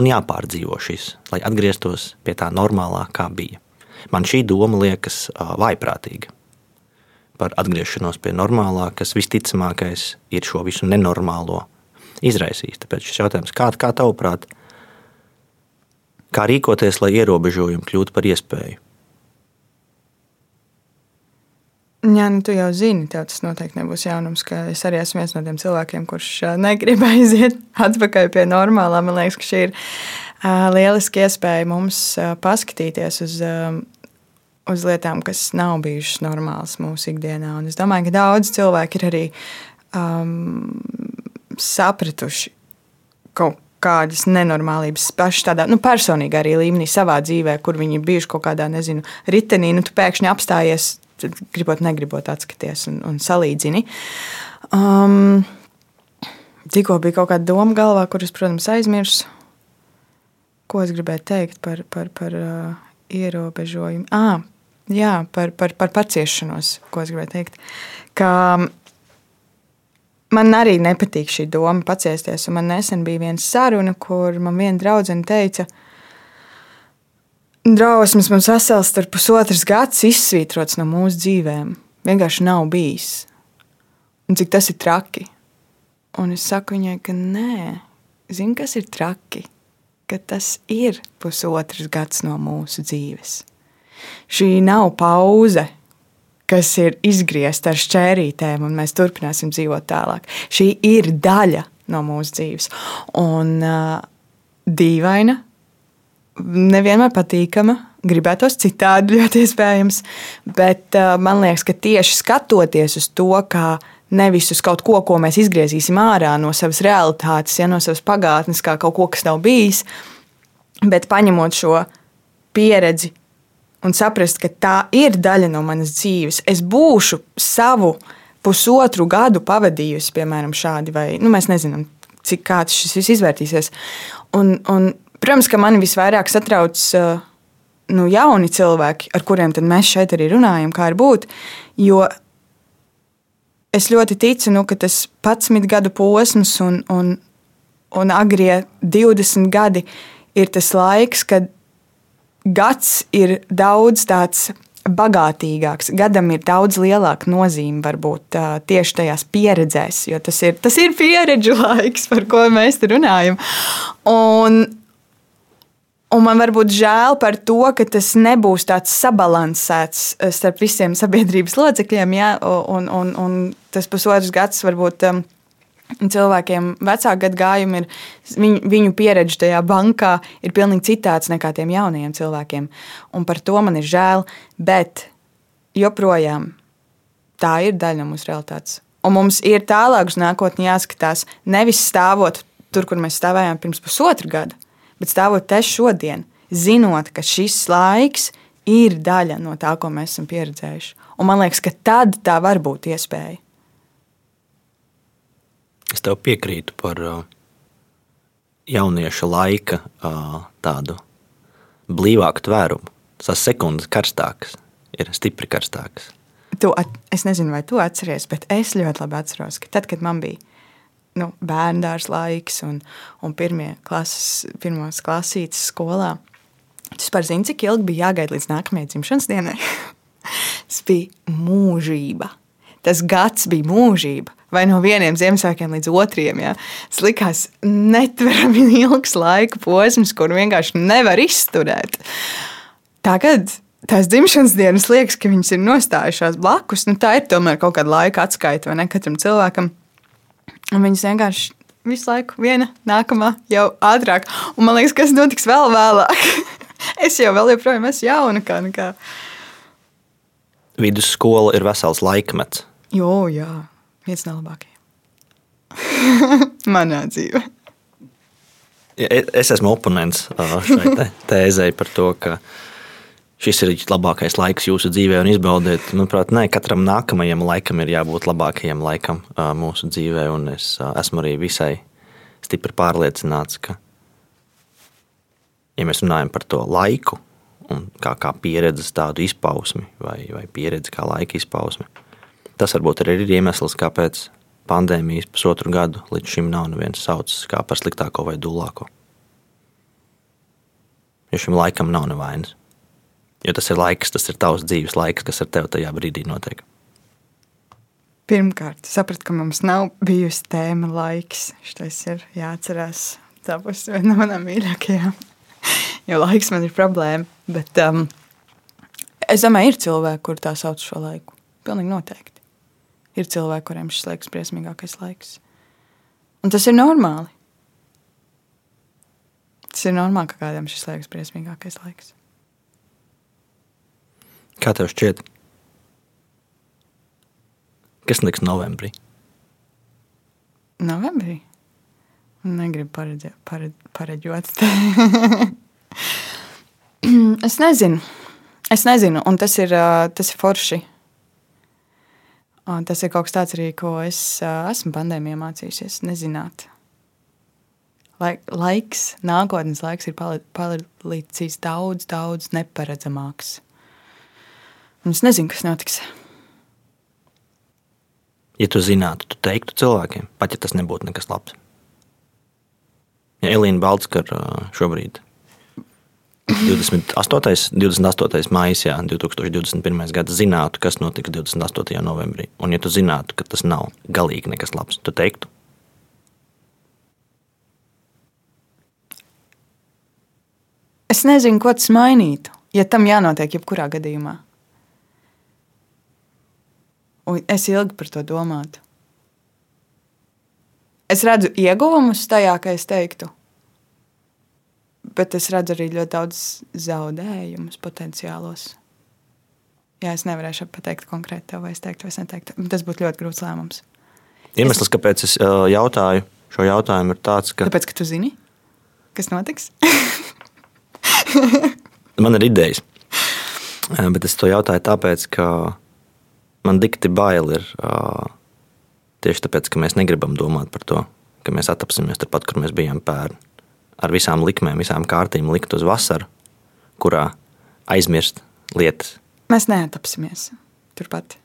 un jāpārdzīvo šis, lai atgrieztos pie tā normālā, kā bija. Man šī doma liekas vaiprātīga par atgriešanos pie normālā, kas visticamākais ir šo visu nenormālo izraisījis. Tāpēc šis jautājums, kā, kā tavuprāt, kā rīkoties, lai ierobežojumi kļūtu par iespēju? Jā, nu, tu jau zini, tev tas noteikti nebūs jaunums, ka es arī esmu viens no tiem cilvēkiem, kurš negrib aiziet atpakaļ pie normālā. Man liekas, ka šī ir lieliski iespēja mums paskatīties uz, uz lietām, kas nav bijušas normālas mūsu ikdienā. Un es domāju, ka daudz cilvēku ir arī um, sapratuši kaut kādas nenormālības paši tādā nu, personīgā arī līmenī, savā dzīvē, kur viņi ir bijuši kaut kādā, nezinu, ritenī, nu, tu pēkšņi apstājies, gribot, negribot atskaties un, un salīdzini. Um, tikko bija kaut kāda doma galvā, kuras, protams, aizmirsu. Ko es gribēju teikt par, par, par uh, ierobežojumu? Ah, jā, par, par, par paciešanos, ko es gribēju teikt. Ka, man arī nepatīk šī doma paciesties. Man nesen bija viena saruna, kur man viena draudzene teica, drausmas mums vesels ar pusotras gadus izsvītrots no mūsu dzīvēm. Vienkārši nav bijis. Un cik tas ir traki. Un es saku viņai, ka nē, zini, kas ir traki? Ka tas ir pusotras gads no mūsu dzīves. Šī nav pauze, kas ir izgriezta ar šķērītēm, un mēs turpināsim dzīvot tālāk. Šī ir daļa no mūsu dzīves. Un uh, dīvaina, nevienmēr patīkama. Gribētos citādi, ļoti iespējams, bet uh, man liekas, ka tieši skatoties uz to, kā nevis uz kaut ko, ko mēs izgriezīsim ārā no savas realitātes, ja no savas pagātnes, kā kaut ko, kas nav bijis, bet paņemot šo pieredzi un saprast, ka tā ir daļa no manas dzīves. Es būšu savu pusotru gadu pavadījusi, piemēram, šādi, vai nu, mēs nezinām, cik kāds šis viss izvērtīsies. Un, un, protams, ka mani visvairāk satrauc nu, jauni cilvēki, ar kuriem mēs šeit arī runājam, kā ir būt. Jo es ļoti ticu, nu, ka tas 11 gadu posms un, un, un agrie 20 gadi ir tas laiks, kad gads ir daudz tāds bagātīgāks. Gadam ir daudz lielāka nozīme varbūt tieši tajās pieredzēs, jo tas ir, tas ir pieredžu laiks, par ko mēs runājam. Un, un man varbūt žēl par to, ka tas nebūs tāds sabalansēts starp visiem sabiedrības locekļiem, ja? un, un, un tas pusotrs gads varbūt cilvēkiem vecāku gadu gājumi ir, viņu, viņu pieredze tajā bankā ir pilnīgi citāds nekā tiem jaunajiem cilvēkiem. Un par to man ir žēl, bet joprojām tā ir daļa no mūsu realitātes. Un mums ir tālāk uz nākotni jāskatās nevis stāvot tur, kur mēs stāvējām pirms pusotra gada, bet stāvot te šodien, zinot, ka šis laiks ir daļa no tā, ko mēs esam pieredzējuši. Un man liekas, ka tad tā var būt iespēja. Es tev piekrītu par uh, jaunieša laika uh, tādu blīvāku tvērumu. Tas sekundes karstākas, ir stipri karstākas. Tu, es nezinu, vai tu atceries, bet es ļoti labi atceros, ka tad, kad man bija nu, bērndārs laiks un, un pirmie klases, pirmās klasītes skolā, tas par zinu, cik ilgi bija jāgaida līdz nākamajai dzimšanas dienai. tas bija mūžība. Tas gads bija mūžība vai no vieniem Ziemassvētkiem līdz otriem. Ja. Tas likās netverami ilgs laika posms, kur vienkārši nevar izturēt. Tagad tās dzimšanas dienas liekas, ka viņas ir nostājušās blakus. Nu, tā ir tomēr kaut kāda laika atskaita vai ne katram cilvēkam. Un viņas vienkārši visu laiku viena, nākamā, jau ātrāk. Un man liekas, kas notiks vēl vēlāk. es jau vēl joprojām esmu jauna. Kā, kā. Vidusskola ir vesels laikmets. Jo, jā viens no labākajiem. Manā dzīvē. Es esmu oponents šai tēzei par to, ka šis ir labākais laiks jūsu dzīvē un izbaudiet. Manuprāt, ne katram nākamajam laikam ir jābūt labākajam laikam mūsu dzīvē. Es esmu arī visai stipri pārliecināts, ka ja mēs runājam par to laiku, un kā, kā pieredzes tādu izpausmi, vai, vai pieredzi kā laika izpausmi, tas varbūt arī ir iemesls, kāpēc pandēmijas pusotru gadu līdz šim nav neviens saucis kā par sliktāko vai dūlāko. Jo šim laikam nav nevainas. Jo tas ir laiks, tas ir tavs dzīves laiks, kas ar tevi tajā brīdī notiek. Pirmkārt, sapratu, ka mums nav bijusi tēma laiks. Šis ir jāatcerās. Tā būs viena no manām mīļākajām. jo laiks man ir problēma. Bet um, es domāju, ir cilvēki, kur tā sauc šo laiku. Pilnīgi noteikti. Ir cilvēki, kuriem šis laiks ir briesmīgākais laiks. Un tas ir normāli. Tas ir normāli, ka kādam šis laiks ir briesmīgākais laiks. Kā tev šķiet? Kas notiks novembrī? Novembrī? Negribu paredzēt, pared, pareģot. es nezinu. Es nezinu, un tas ir, tas ir forši. Un tas ir kaut kas tāds arī, ko es esmu pandēmijā mācījusies. Nezināt. Laik, laiks, nākotnes laiks ir palicis daudz, daudz neparedzamāks. Un es nezinu, kas notiks. Ja tu zinātu, tu teiktu cilvēkiem, pat ja tas nebūtu nekas labs. Ja Elīna Balskara šobrīd 28. 28. maijā 2021. gada zinātu, kas notiks 28. novembrī, un ja tu zinātu, ka tas nav galīgi nekas labs, tu teiktu. Es nezinu, ko tas mainītu, ja tam jānotiek jebkurā gadījumā. Un es ilgi par to domātu. Es redzu ieguvumus tajā, ka es teiktu, bet es redzu arī ļoti daudz zaudējumus potenciālos. Jā, es nevarēšu pateikt konkrēti, tev, vai es teiktu, vai es neteiktu. Tas būtu ļoti grūts lēmums. Iemesls, es... kāpēc es jautāju šo jautājumu, ir tāds, ka. Tāpēc, ka tu zini, kas notiks? man ir idejas. Bet es to jautāju tāpēc, ka man dikti bail ir tieši tāpēc, ka mēs negribam domāt par to, ka mēs atapsimies turpat, kur mēs bijām pērn. Ar visām likmēm, visām kārtīm likt uz vasaru, kurā aizmirst lietas. Mēs neatapsimies turpat.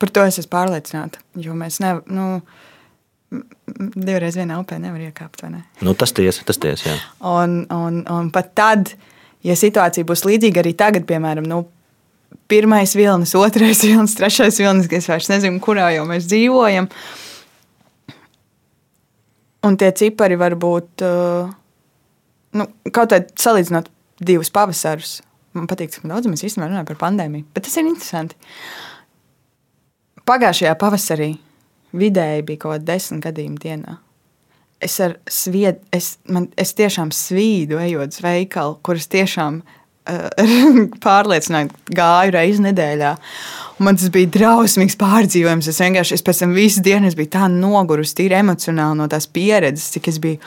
Par to es esmu pārliecināta. Jo mēs nevaram, nu, divreiz vienā upē nevar iekāpt. Ne? Nu, tas tiesa, tas tiesa. Un, un, un pat tad, ja situācija būs līdzīga arī tagad, piemēram, nu, pirmais vilnis, otrais vilnis, trešais vilnis, kas vairs nezinu, kurā jau mēs dzīvojam. Un tie cipari var būt uh, nu, kaut kādā salīdzinot divus pavasarus. Man patīk, cik daudz mēs īstenībā runājam par pandēmiju, bet tas ir interesanti. Pagājušajā pavasarī vidēji bija kaut kāda desmit gadījuma dienā. Es, svied, es, man, es tiešām svīdu, ejot uz veikalu, kuras tiešām pārliecināti gāju reizi nedēļā. Un man tas bija drausmīgs pārdzīvojums. Es vienkārši es pēc tam visu dienu biju tā nogurusi, tīri emocionāli no tās pieredzes, cik es biju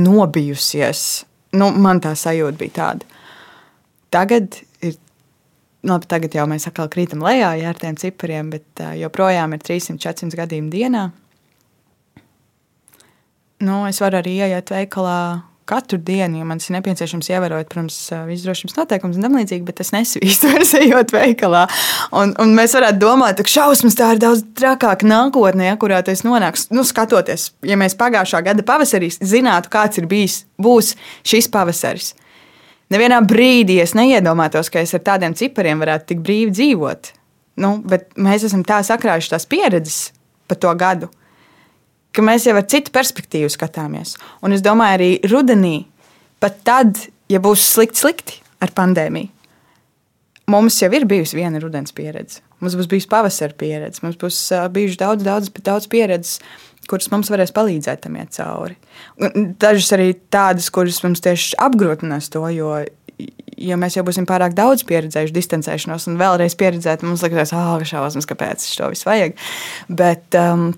nobijusies. Nu, man tā sajūta bija tāda. Tagad ir. Labi, tagad jau mēs atkal krītam lejā ja, ar tiem cipariem, bet uh, joprojām ir 300-400 gadījumi dienā. Nu, es varu arī ieiet veikalā katru dienu, jo man tas ir nepieciešams ievērot, protams, visu drošības noteikumus un tam līdzīgi, bet es nesvīstu vairs ejot veikalā. Un, un mēs varētu domāt, ka šausmas tā ir daudz trakāka nākotnē, kurā tas nonāks. Nu, skatoties, ja mēs pagājušā gada pavasarī zinātu, kāds ir bijis, būs šis pavasaris. Nevienā brīdī es neiedomātos, ka es ar tādiem cipariem varētu tik brīvi dzīvot. Nu, bet mēs esam tā sakrājuši tās pieredzes par to gadu ka mēs jau ar citu perspektīvu skatāmies. Un es domāju, arī rudenī, pat tad, ja būs slikti, slikti ar pandēmiju, mums jau ir bijusi viena rudens pieredze. Mums būs bijusi pavasara pieredze, mums būs bijuši daudz, daudz, daudz pieredzes, kuras mums varēs palīdzēt tam iet cauri. Dažas arī tādas, kuras mums tieši apgrūtinās to, jo, ja mēs jau būsim pārāk daudz pieredzējuši distancēšanos un vēlreiz pieredzēt, mums liekas, ah, oh, šausmas, kāpēc to visu vajag. Bet, um,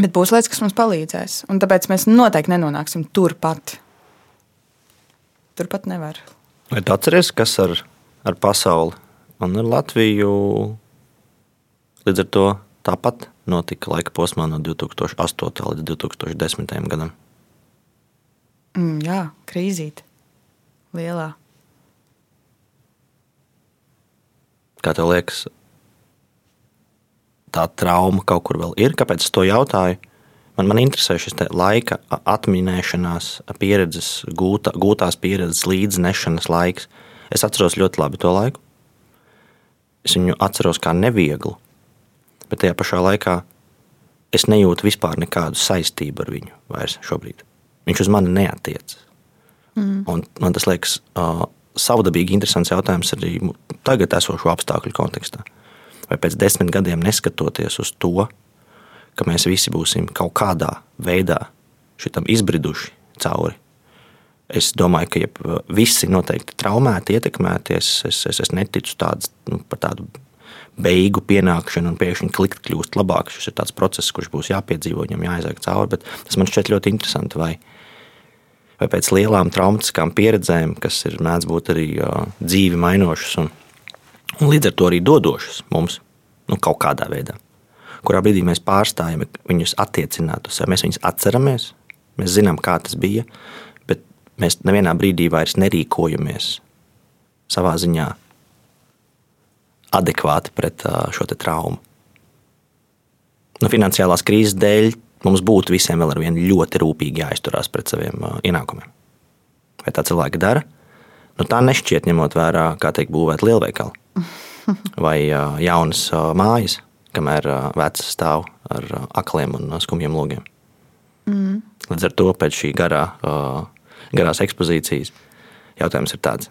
Bet būs lietas, kas mums palīdzēs. Un tāpēc mēs noteikti nenonāksim turpat. Turpat nevar. Vai tu atceries, kas ar, ar pasauli un ar Latviju līdz ar to tāpat notika laika posmā no 2008. līdz 2010. gadam? Mm, jā, krīzīt. Lielā. Kā tev liekas, tā trauma kaut kur vēl ir? Kāpēc es to jautāju? Man, man interesē šis laika atminēšanās, pieredzes, gūta, gūtās pieredzes līdznešanas laiks. Es atceros ļoti labi to laiku. Es viņu atceros kā nevieglu, bet tajā pašā laikā es nejūtu vispār nekādu saistību ar viņu vairs šobrīd. Viņš uz mani neatiecas. Mm. Un man tas liekas uh, savdabīgi interesants jautājums arī tagad esošo apstākļu kontekstā. Vai pēc desmit gadiem neskatoties uz to, ka mēs visi būsim kaut kādā veidā šitam izbriduši cauri. Es domāju, ka jeb, visi noteikti traumēti, ietekmēties. Es, es, es neticu tāds, nu, par tādu beigu pienākšanu un pēkšņi klikt kļūst labāk. Šis ir tāds process, kurš būs jāpiedzīvo, viņam jāiziet cauri. Tas man šķiet ļoti interesanti. Vai, vai pēc lielām traumatiskām pieredzēm, kas ir mēdz būt arī dzīvi mainošas un, un līdz ar to arī dodošas mums nu, kaut kādā veidā kurā brīdī mēs pārstājam viņus attiecināt uz sevi. Mēs viņus atceramies, mēs zinām, kā tas bija, bet mēs nevienā brīdī vairs nerīkojamies savā ziņā adekvāti pret šo traumu. Nu, finansiālās krīzes dēļ mums būtu visiem vēl ar vienu ļoti rūpīgi jāizturās pret saviem ienākumiem. Vai tā cilvēki dara? Nu, tā nešķiet, ņemot vērā, kā teikt, būvēt lielveikalu vai jaunas mājas kamēr vecs stāv ar akliem un skumjiem logiem. Mm. Līdz ar to pēc šī garā, garās ekspozīcijas jautājums ir tāds,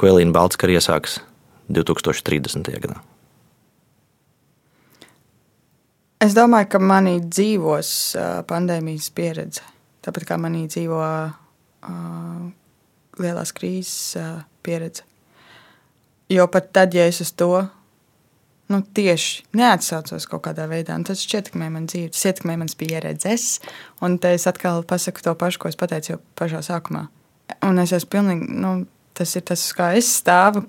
ko Elīna Baltskara iesāks 2030. gadā. Es domāju, ka manī dzīvos pandēmijas pieredze. Tāpat kā manī dzīvo uh, lielās krīzes uh, pieredze. Jo pat tad, ja es uz to nu, tieši neatsaucos kaut kādā veidā. Un tas ietekmē man dzīvi, tas ietekmē manas pieredzes. Un es atkal pasaku to pašu, ko es pateicu jau pašā sākumā. Un es esmu pilnīgi, nu, tas ir tas, kā es stāvu,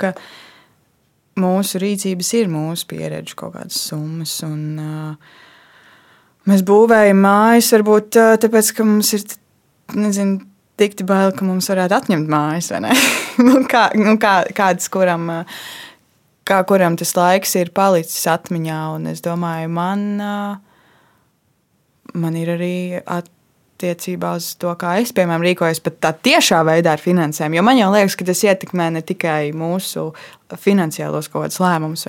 mūsu rīcības ir mūsu pieredze, kaut kādas summas. Un, uh, mēs būvējam mājas, varbūt uh, tāpēc, ka mums ir, nezinu, tik bail, ka mums varētu atņemt mājas? nu, kā, nu, kā, kādas, kuram. Kā kuram tas laiks ir palicis atmiņā. Un es domāju, man, man ir arī attiecībā uz to, kā es piemēram rīkojos pat tā tiešā veidā ar finansēm. Jo man jau liekas, ka tas ietekmē ne tikai mūsu finansiālos kaut kādus lēmumus.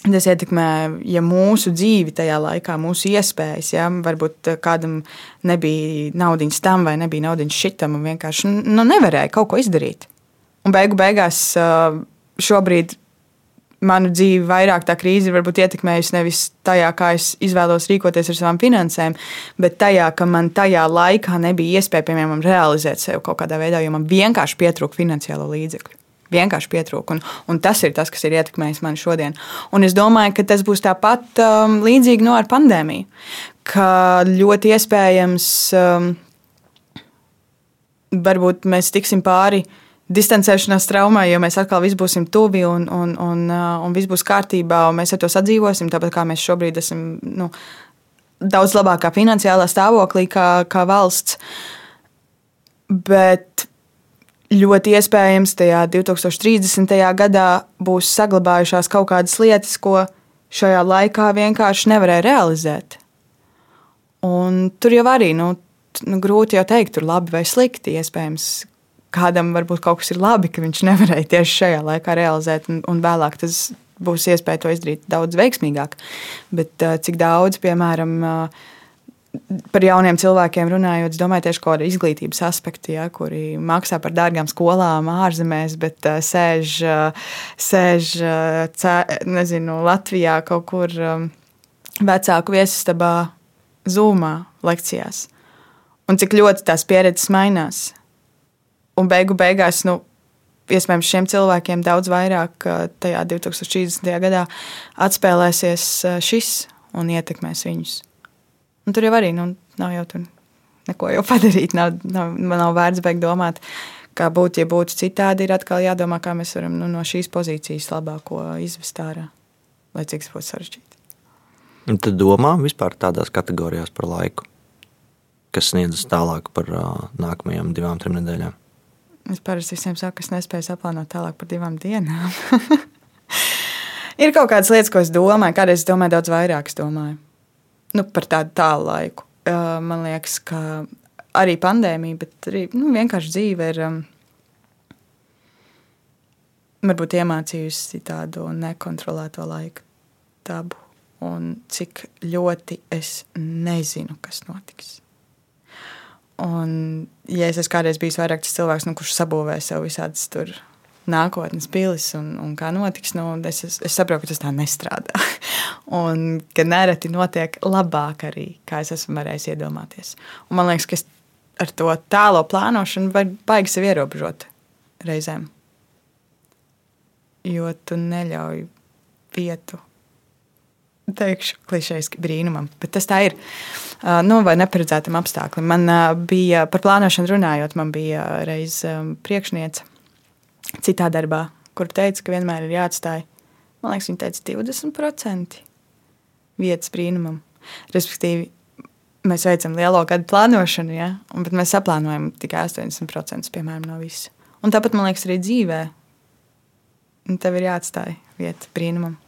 Tas ietekmē ja mūsu dzīvi tajā laikā, mūsu iespējas. Ja? Varbūt kādam nebija naudas tam vai nebija naudas šitam, un vienkārši nu, nevarēja kaut ko izdarīt. Un beigu beigās šobrīd manu dzīvi vairāk tā krīze ir ietekmējusi nevis tajā, kā es izvēlos rīkoties ar savām finansēm, bet tajā, ka man tajā laikā nebija iespēja, piemēram, realizēt sevi kaut kādā veidā, jo man vienkārši pietrūka finansiālo līdzekļu. Vienkārši pietrūka. Un, un tas ir tas, kas ir ietekmējis mani šodien. Un es domāju, ka tas būs tāpat um, līdzīgi no ar pandēmiju. Ka ļoti iespējams, um, varbūt mēs tiksim pāri uh, distancēšanās traumai, jo mēs atkal visi būsim tuvi un, un, un, uh, un viss būs kārtībā, un mēs ar to sadzīvosim, tāpat kā mēs šobrīd esam nu, daudz labākā finansiālā stāvoklī kā, kā valsts. Bet ļoti iespējams, tajā 2030. gadā būs saglabājušās kaut kādas lietas, ko šajā laikā vienkārši nevarēja realizēt. Un tur jau arī nu, nu, grūti jau teikt, tur labi vai slikti. Iespējams, kādam varbūt kaut kas ir labi, ka viņš nevarēja tieši šajā laikā realizēt, un, un vēlāk tas būs iespēja to izdarīt daudz veiksmīgāk. Bet cik daudz, piemēram, par jauniem cilvēkiem runājot, es domāju, tieši kāda izglītības aspekta, ja, kuri maksā par dārgām skolām ārzemēs, bet uh, sēž, uh, sēž uh, cē, nezinu, Latvijā kaut kur um, vecāku viesistabā, zūmā lekcijās. Un cik ļoti tās pieredzes mainās. Un beigu beigās, nu, iespējams, šiem cilvēkiem daudz vairāk tajā 2030. gadā atspēlēsies šis un ietekmēs viņus. Un tur jau arī nu, nav jau tur neko jau padarīt. Nav, nav, nav vērts beigt domāt, kā būtu, ja būtu citādi. Ir atkal jādomā, kā mēs varam nu, no šīs pozīcijas labāko izvest ārā, lai cik tas būtu sarežģīti. Un tad domā vispār tādās kategorijās par laiku. kas sniedzas tālāk par uh, nākamajām divām, trim nedēļām? Es parasti visiem saku, ka es nespēju saplānot tālāk par divām dienām. ir kaut kādas lietas, ko es domāju, kādreiz es domāju daudz vairāk. Es domāju nu, par tādu tālu laiku. Uh, man liekas, ka arī pandēmija, bet arī nu, vienkārši dzīve ir. Um, varbūt iemācījusi tādu nekontrolēto laika dabu, un cik ļoti es nezinu, kas notiks. Un, ja es esmu kādreiz bijis vairāk tas cilvēks, nu, kurš sabūvē sev visādas tur nākotnes pilis un, un kā notiks, nu, es, es, es saprotu, ka tas tā nestrādā. un ka nereti notiek labāk arī, kā es esmu varējis iedomāties. Un man liekas, ka es ar to tālo plānošanu var baigi sevi ierobežot reizēm. Jo tu neļauj vietu teikšu, klišejiski brīnumam, bet tas tā ir. Uh, nu, vai neparedzētam apstākļam. Man bija par plānošanu runājot, man bija reiz priekšniece citā darbā, kur teica, ka vienmēr ir jāatstāj. Man liekas, viņa teica 20% vietas brīnumam. Respektīvi, mēs veicam lielo gadu plānošanu, ja? Un, bet mēs saplānojam tikai 80% piemēram, no visa. Un tāpat man liekas, arī dzīvē Un tev ir jāatstāj vieta brīnumam.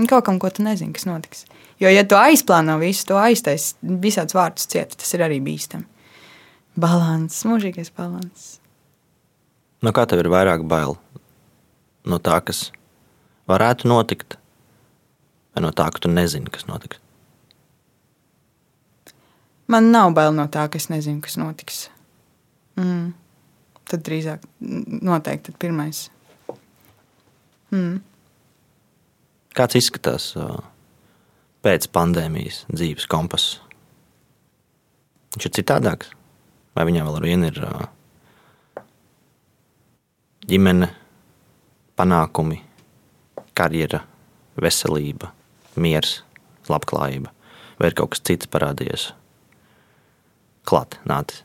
Un kaut kam, ko tu nezini, kas notiks. Jo, ja tu aizplāno visu, to aiztais visāds vārdus ciet, tas ir arī bīstami. Balans, mūžīgais balans. No kā tev ir vairāk bail? No tā, kas varētu notikt, vai no tā, ka tu nezini, kas notiks? Man nav bail no tā, ka es nezinu, kas notiks. Mm. Tad drīzāk, noteikti, tad pirmais Mm. Kāds izskatās pēc pandēmijas dzīves kompass? Viņš ir citādāks, vai viņam vēl ar vienu ir ģimene, panākumi, karjera, veselība, miers, labklājība, vai ir kaut kas cits parādījies klāt, nācis?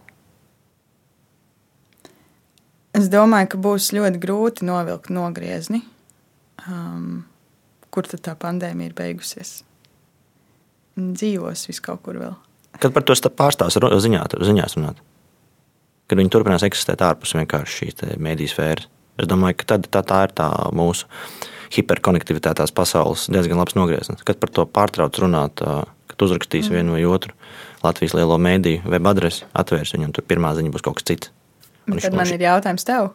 Es domāju, ka būs ļoti grūti novilkt nogriezni um, kur tad tā pandēmija ir beigusies. Dzīvos vis kaut kur vēl. Kad par to pārstāvs ziņā, ziņās runāt? Kad viņi turpinās eksistēt ārpus šīs mediju sfēras. Es domāju, ka tad, tā, tā ir tā mūsu hiperkonektivitātās pasaules diezgan labs nogrieziens. Kad par to pārtrauc runāt, kad uzrakstīs mm. vienu vai otru Latvijas lielo mēdīju web adresi, atvērs viņu, un tur pirmā ziņa būs kaut kas cits. Tad man ir jautājums tev.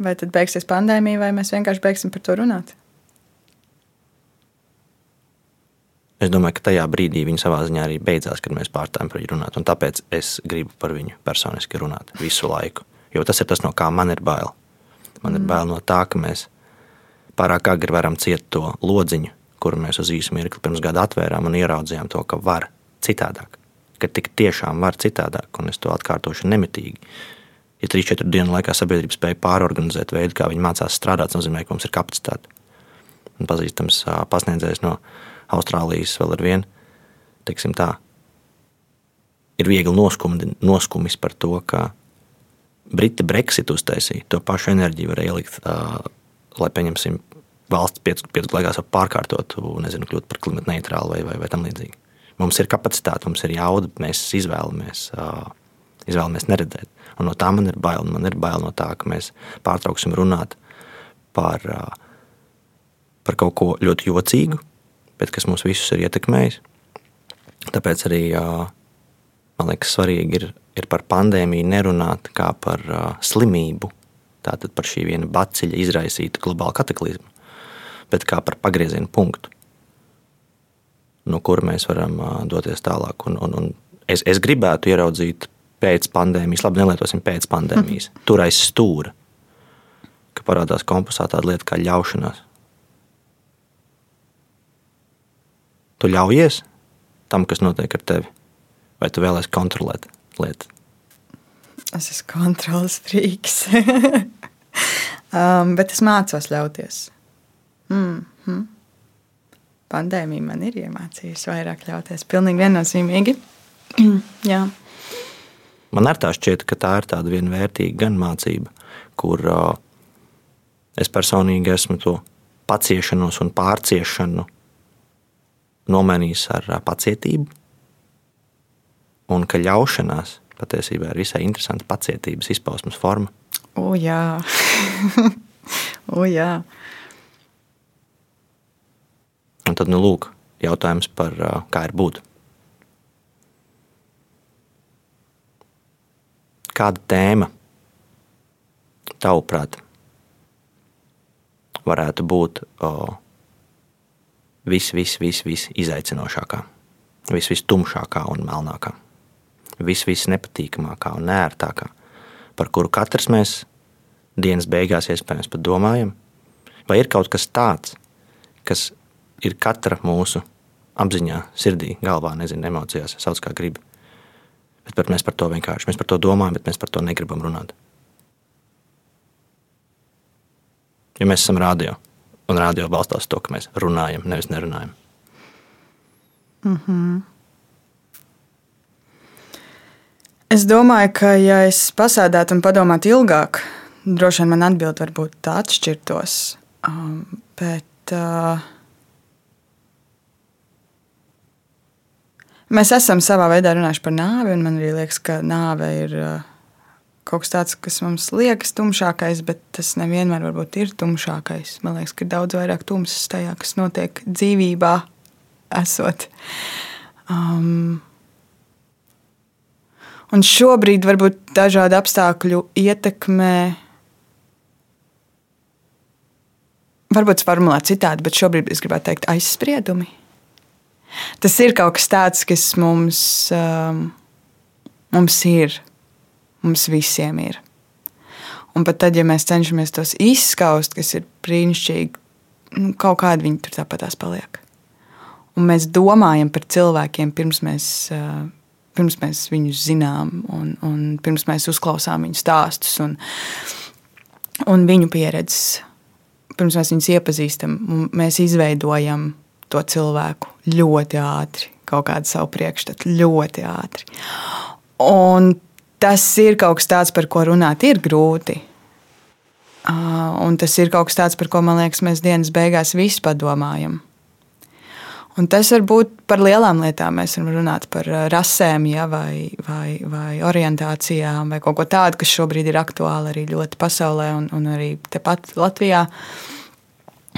Vai tad beigsies pandēmija, vai mēs vienkārši beigsim par to runāt? Es domāju, ka tajā brīdī viņa savā ziņā arī beidzās, kad mēs pārstājām par viņu runāt. Un tāpēc es gribu par viņu personiski runāt visu laiku. Jo tas ir tas, no kā man ir bail. Man mm. ir bail no tā, ka mēs pārāk agri varam ciest to lodziņu, kuru mēs uz īsu mirkli pirms gada atvērām un ieraudzījām to, ka var citādāk. Ka tik tiešām var citādāk, un es to atkārtošu nemitīgi ja 3-4 dienu laikā sabiedrība spēja pārorganizēt veidu, kā viņi mācās strādāt, tas nozīmē, ka mums ir kapacitāte. Un pazīstams pasniedzējs no Austrālijas vēl ar vienu, teiksim tā, ir viegli noskumi, noskumis par to, ka Briti Brexit uztaisīja to pašu enerģiju, var ielikt, uh, lai pieņemsim valsts piecu gadu laikā pārkārtotu, nezinu, kļūt par klimatu neitrālu vai, vai, vai tam līdzīgi. Mums ir kapacitāte, mums ir jauda, mēs izvēlamies, uh, izvēlamies neredzēt. Un no tā man ir bail. Man ir bail no tā, ka mēs pārtrauksim runāt par, par kaut ko ļoti jocīgu, bet kas mūs visus ir ietekmējis. Tāpēc arī man liekas, svarīgi ir, ir par pandēmiju nerunāt kā par slimību, tātad par šī viena baciļa izraisītu globālu kataklizmu, bet kā par pagrieziena punktu, no kura mēs varam doties tālāk. Un, un, un es, es gribētu ieraudzīt pēc pandēmijas, labi, nelietosim pēc pandēmijas, mm. tur aiz stūra, ka parādās kompasā tāda lieta kā ļaušanās. Tu ļaujies tam, kas notiek ar tevi, vai tu vēlēsies kontrolēt lietu? Es esmu kontrols frīks. um, bet es mācos ļauties. Mm -hmm. Pandēmija man ir iemācījusi vairāk ļauties. Pilnīgi viennozīmīgi. Man ar tā šķiet, ka tā ir tāda viena vērtīga gan mācība, kur uh, es personīgi esmu to paciešanos un pārciešanu nomainījis ar pacietību. un ka ļaušanās patiesībā ir visai interesanta pacietības izpausmes forma. O, jā, o, jā. Un tad, nu, lūk, jautājums par kā ir būt. Kāda tēma, tavuprāt, varētu būt vis, vis, vis, vis izaicinošākā, vis, vis tumšākā un melnākā, vis, vis nepatīkamākā un nērtākā, par kuru katrs mēs dienas beigās iespējams pat domājam? Vai ir kaut kas tāds, kas ir katra mūsu apziņā, sirdī, galvā, nezinu, emocijās, sauc kā gribi. Bet, mēs par to vienkārši mēs par to domājam, bet mēs par to negribam runāt. Jo mēs esam radio, un radio balstās to, ka mēs runājam, nevis nerunājam. Mm -hmm. Es domāju, ka, ja es pasēdētu un padomātu ilgāk, droši vien man atbilde varbūt atšķirtos. Um, bet uh, Mēs esam savā veidā runājuši par nāvi, un man arī liekas, ka nāve ir uh, kaut kas tāds, kas mums liekas tumšākais, bet tas nevienmēr ir tumšākais. Man liekas, ka ir daudz vairāk tumsas tajā, kas notiek dzīvībā, esot. Um, un šobrīd varbūt dažādu apstākļu ietekmē. Varbūt formulēt citādi, bet šobrīd es gribētu teikt aizspriedumi Tas ir kaut kas tāds, kas mums, um, mums ir. Mums visiem ir. Un pat tad, ja mēs cenšamies tos izskaust, kas ir brīnišķīgi, nu, kaut kādi viņi tur tāpatās paliek. Un mēs domājam par cilvēkiem pirms mēs, uh, pirms mēs viņus zinām, un, un pirms mēs uzklausām viņu stāstus un, un viņu pieredzes. Pirms mēs viņus iepazīstam, mēs izveidojam to cilvēku ļoti ātri, kaut kādu savu priekšstatu ļoti ātri. Un tas ir kaut kas tāds, par ko runāt ir grūti. Un tas ir kaut kas tāds, par ko man liekas, mēs dienas beigās visi padomājam. Un tas var būt par lielām lietām. Mēs varam runāt par rasēm, ja, vai, vai, vai orientācijām, vai kaut ko tādu, kas šobrīd ir aktuāli arī ļoti pasaulē un, un arī tepat Latvijā.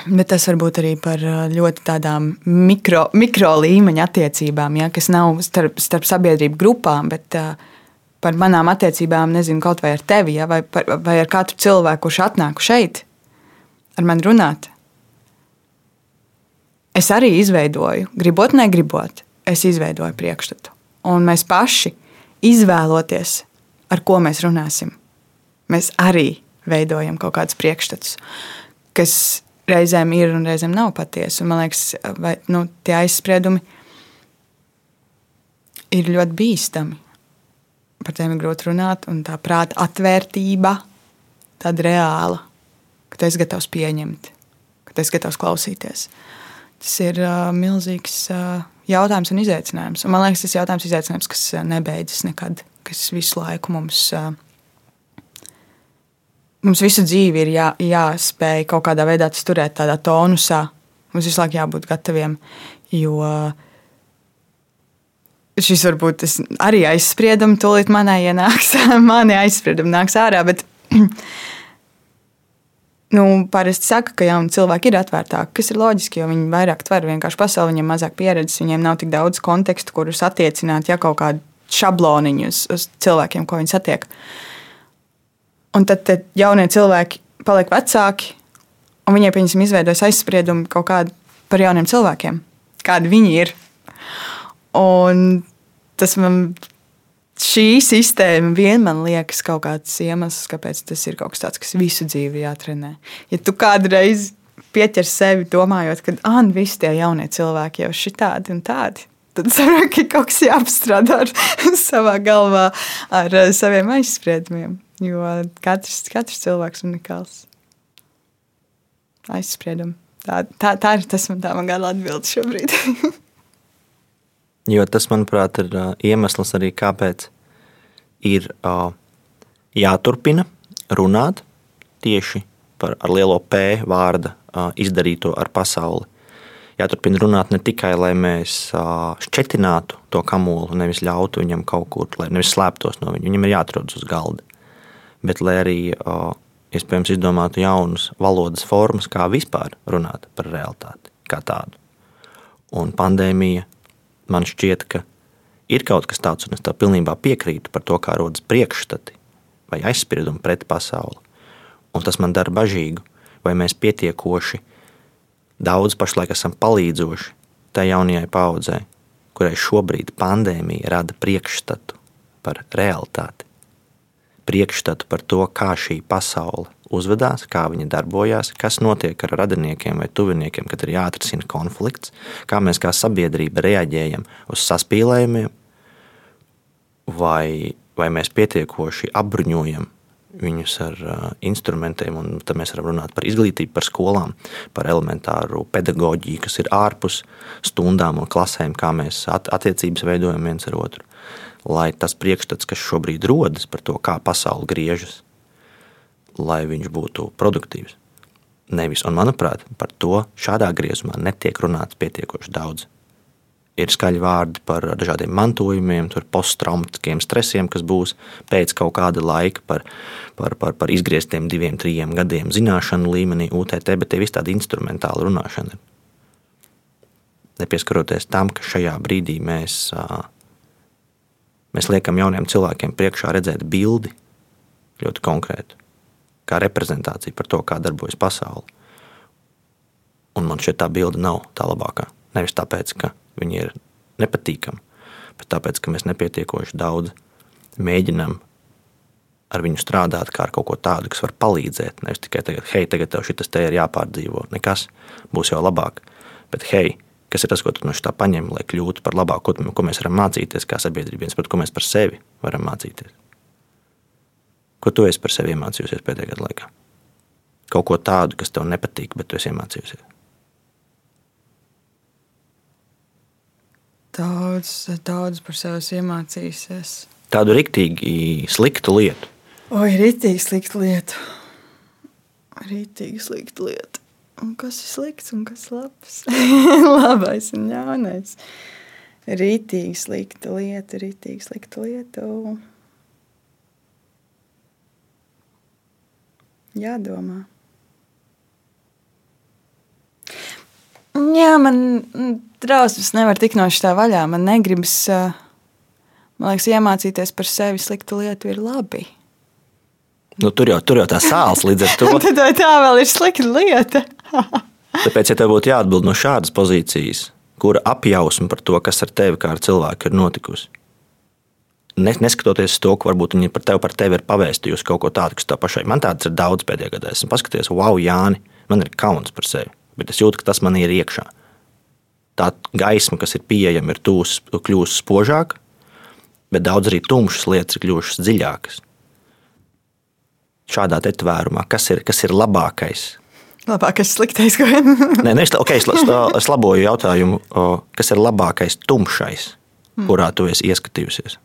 Bet tas var būt arī par ļoti tādām mikro, mikro līmeņa attiecībām, ja, kas nav starp, starp sabiedrību grupām, bet uh, par manām attiecībām, nezinu, kaut vai ar tevi, ja, vai, par, vai ar katru cilvēku, kurš atnāk šeit, ar mani runāt. Es arī izveidoju, gribot, negribot, es izveidoju priekšstatu. Un mēs paši izvēloties, ar ko mēs runāsim, mēs arī veidojam kaut kādus priekšstatus, kas reizēm ir un reizēm nav patiesa. Man liekas, vai, nu, tie aizspriedumi ir ļoti bīstami. Par tiem ir grūti runāt, un tā prāta atvērtība, tāda reāla, ka tu esi gatavs pieņemt, ka tu esi gatavs klausīties. Tas ir uh, milzīgs uh, jautājums un izaicinājums. Un man liekas, tas ir jautājums, izaicinājums, kas nebeidzas nekad, kas visu laiku mums uh, mums visu dzīvi ir jā, jāspēj kaut kādā veidā turēt tādā tonusā. Mums visu laiku jābūt gataviem. Jo šis varbūt arī aizspriedums, tūlīt manai ienāks, mani aizspriedumi nāks ārā. Bet, nu, parasti saka, ka jauni cilvēki ir atvērtāki, kas ir loģiski, jo viņi vairāk tver vienkārši pasauli, viņiem mazāk pieredzes, viņiem nav tik daudz kontekstu, kurus attiecināt, ja kaut kādu šabloniņu uz, uz cilvēkiem, ko viņi satiek. Un tad jaunie cilvēki paliek vecāki, un viņiem, pieņemsim, izveidojas aizspriedumi kaut kādi par jauniem cilvēkiem, kādi viņi ir. Un tas man, šī sistēma vienmēr liekas kaut kāds iemesls, kāpēc tas ir kaut kas tāds, kas visu dzīvi jātrenē. Ja tu kādreiz pieķer sevi domājot, ka ah, nu, visi tie jaunie cilvēki jau ir tādi un tādi. Tad saprotu, ka kaut kas jāapstrādā ar savā galvā, ar saviem aizspriedumiem. Jo katrs, katrs cilvēks ir unikāls. Aizspriedumi. Tā, tā, tā ir tas, man tā man gala atbilde šobrīd. jo tas, manuprāt, ir uh, iemesls arī, kāpēc ir uh, jāturpina runāt tieši par lielo P vārdu uh, izdarīto ar pasauli. jāturpina runāt ne tikai, lai mēs šķetinātu to kamolu, nevis ļautu viņam kaut kur, lai nevis slēptos no viņa. Viņam ir jāatrodas uz galda. Bet lai arī iespējams izdomātu jaunas valodas formas, kā vispār runāt par realitāti kā tādu. Un pandēmija man šķiet, ka ir kaut kas tāds, un es tā pilnībā piekrītu par to, kā rodas priekšstati vai aizspriedumi pret pasauli. Un tas man dara bažīgu, vai mēs pietiekoši daudz pašlaik esam palīdzoši tai jaunajai paudzei, kurai šobrīd pandēmija rada priekšstatu par realitāti. Priekšstatu par to, kā šī pasaule uzvedās, kā viņi darbojās, kas notiek ar radiniekiem vai tuviniekiem, kad ir jāatrisina konflikts, kā mēs kā sabiedrība reaģējam uz saspīlējumiem, vai, vai mēs pietiekoši apbruņojam viņus ar uh, instrumentiem, un tad mēs varam runāt par izglītību, par skolām, par elementāru pedagoģiju, kas ir ārpus stundām un klasēm, kā mēs at attiecības veidojam viens ar otru. Lai tas priekšstats, kas šobrīd rodas par to, kā pasaule griežas, lai viņš būtu produktīvs. Nevis, un manuprāt, par to šādā griezumā netiek runāts pietiekoši daudz ir skaļi vārdi par dažādiem mantojumiem, posttraumatiskiem stresiem, kas būs pēc kaut kāda laika, par, par, par, par izgrieztiem diviem, trim gadiem zināšanu līmenī, UTT, bet tie visi tādi instrumentāli runāšana. Nepieskaroties tam, ka šajā brīdī mēs, mēs liekam jauniem cilvēkiem priekšā redzēt bildi ļoti konkrētu, kā reprezentāciju par to, kā darbojas pasaule. Un man šķiet, tā bilde nav tā labākā. Nevis tāpēc, ka viņi ir nepatīkami, bet tāpēc, ka mēs nepietiekoši daudz mēģinām ar viņu strādāt kā ar kaut ko tādu, kas var palīdzēt. Nevis tikai tagad, hei, tagad tev šis te ir jāpārdzīvo, nekas būs jau labāk. Bet, hei, kas ir tas, ko tu no šī paņem, lai kļūtu par labāku, ko, ko mēs varam mācīties kā sabiedrība, viens par ko mēs par sevi varam mācīties. Ko tu esi par sevi iemācījusies pēdējā gada laikā? Kaut ko tādu, kas tev nepatīk, bet tu esi iemācījusies. Daudz, daudz par sevi iemācījusies. Tādu rīktīgi sliktu lietu. Oi, rītīgi slikta lieta. Rītīgi slikta lieta. Un kas ir slikts un kas labs? Labais un ļaunais. Rītīgi slikta lieta, rītīgi slikta lieta. Jādomā. Jā, man drausmas nevar tikt no šī vaļā. Man negribas, man liekas, iemācīties par sevi sliktu lietu ir labi. Nu, tur, jau, tur jau tā sāls līdz ar to. Tad vai tā vēl ir slikta lieta? Tāpēc, ja tev būtu jāatbild no šādas pozīcijas, kura apjausma par to, kas ar tevi kā ar cilvēku ir notikusi, neskatoties to, ka varbūt viņi par tevi, par tevi ir pavēstījusi kaut ko tādu, kas tev pašai. Man tāds ir daudz pēdējā gadā. Esmu paskatījies, wow, Jāni, man ir kauns par sevi, bet es jūtu, ka tas man ir iekšā tā gaisma, kas ir pieejama, ir tūs, kļūst spožāka, bet daudz arī tumšas lietas ir kļuvušas dziļākas. Šādā tvērumā, kas ir, kas ir labākais? Labākais, sliktais. Nē, ne, okay, es, es laboju jautājumu, kas ir labākais tumšais, mm. kurā tu esi ieskatījusies?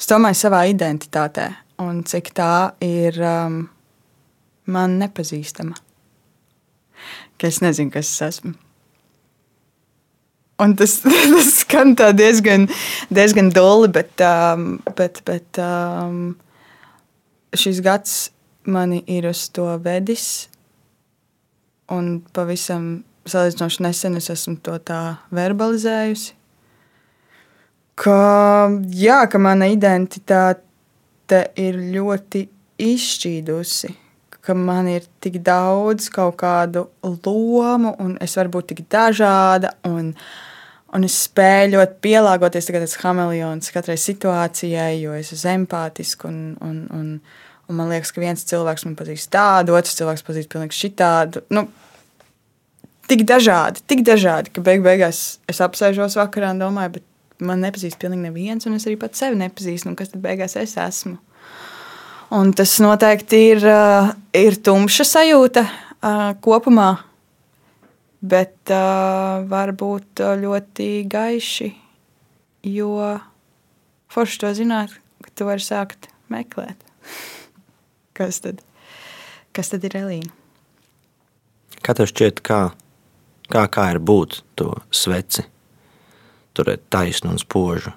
Es domāju, savā identitātē, un cik tā ir um, man nepazīstama. Ka es nezinu, kas es esmu. Un tas, tas skan diezgan, diezgan doli, bet, um, bet, bet um, šis gads mani ir uz to vedis. Un pavisam salīdzinoši nesen es esmu to tā verbalizējusi. Ka, jā, ka mana identitāte ir ļoti izšķīdusi ka man ir tik daudz kaut kādu lomu, un es varu būt tik dažāda. Un, Un es spēju ļoti pielāgoties tagad esmu hameleons katrai situācijai, jo es esmu empātisks. Un, un, un, un man liekas, ka viens cilvēks man pazīst tādu, otrs cilvēks pazīst pilnīgi šitādu. Nu, tik dažādi, tik dažādi, ka beig beigās es apsēžos vakarā un domāju, bet man nepazīst pilnīgi neviens, un es arī pats sevi nepazīstu. Kas tad beigās es esmu? Un tas noteikti ir, ir tumša sajūta kopumā bet uh, var būt ļoti gaiši, jo forši to zināt, ka tu vari sākt meklēt. kas, tad, kas tad ir Elīna? Kā tev šķiet, kā Kā, kā ir būt to sveci, turēt taisnu un spožu,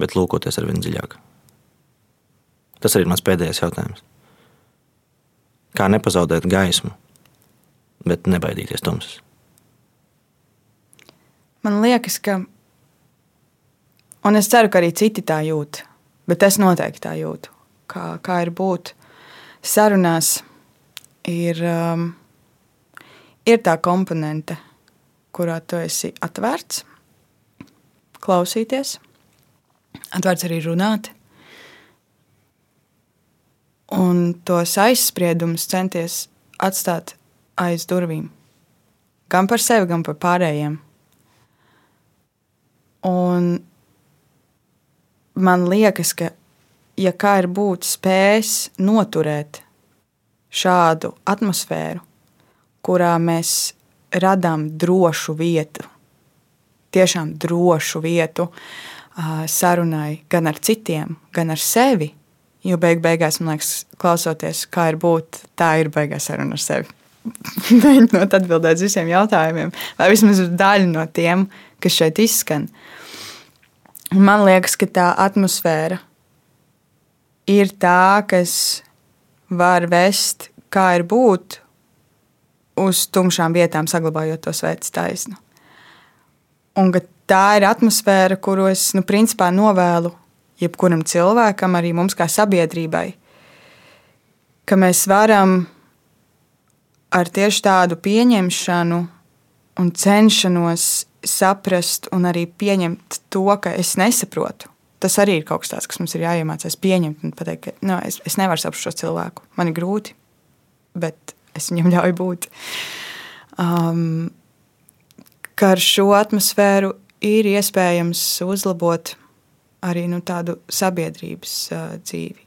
bet lūkoties ar vien dziļāk. Tas arī ir mans pēdējais jautājums. Kā nepazaudēt gaismu, bet nebaidīties tumsas? Man liekas, ka, un es ceru, ka arī citi tā jūt, bet es noteikti tā jūtu, kā, kā ir būt sarunās, ir, um, ir tā komponente, kurā tu esi atvērts, klausīties, atvērts arī runāt, un tos aizspriedumus centies atstāt aiz durvīm. Gan par sevi, gan par pārējiem. Un man liekas, ka, ja kā ir būt spējis noturēt šādu atmosfēru, kurā mēs radām drošu vietu, tiešām drošu vietu sarunai gan ar citiem, gan ar sevi. Jo beig beigās, man liekas, klausoties, kā ir būt, tā ir beigās saruna ar sevi. Mēģinot atbildēt uz visiem jautājumiem, vai vismaz daļu no tiem, kas šeit izskan. Man liekas, ka tā atmosfēra ir tā, kas var vest, kā ir būt uz tumšām vietām, saglabājot to sveicu taisnu. Un tā ir atmosfēra, kuru es nu, principā novēlu jebkuram cilvēkam, arī mums kā sabiedrībai, ka mēs varam ar tieši tādu pieņemšanu un cenšanos saprast un arī pieņemt to, ka es nesaprotu. Tas arī ir kaut kas tāds, kas mums ir jāiemācās pieņemt un pateikt, ka no, es, es nevaru saprast šo cilvēku. Man ir grūti, bet es viņam ļauju būt. Um, ka ar šo atmosfēru ir iespējams uzlabot arī nu, tādu sabiedrības uh, dzīvi.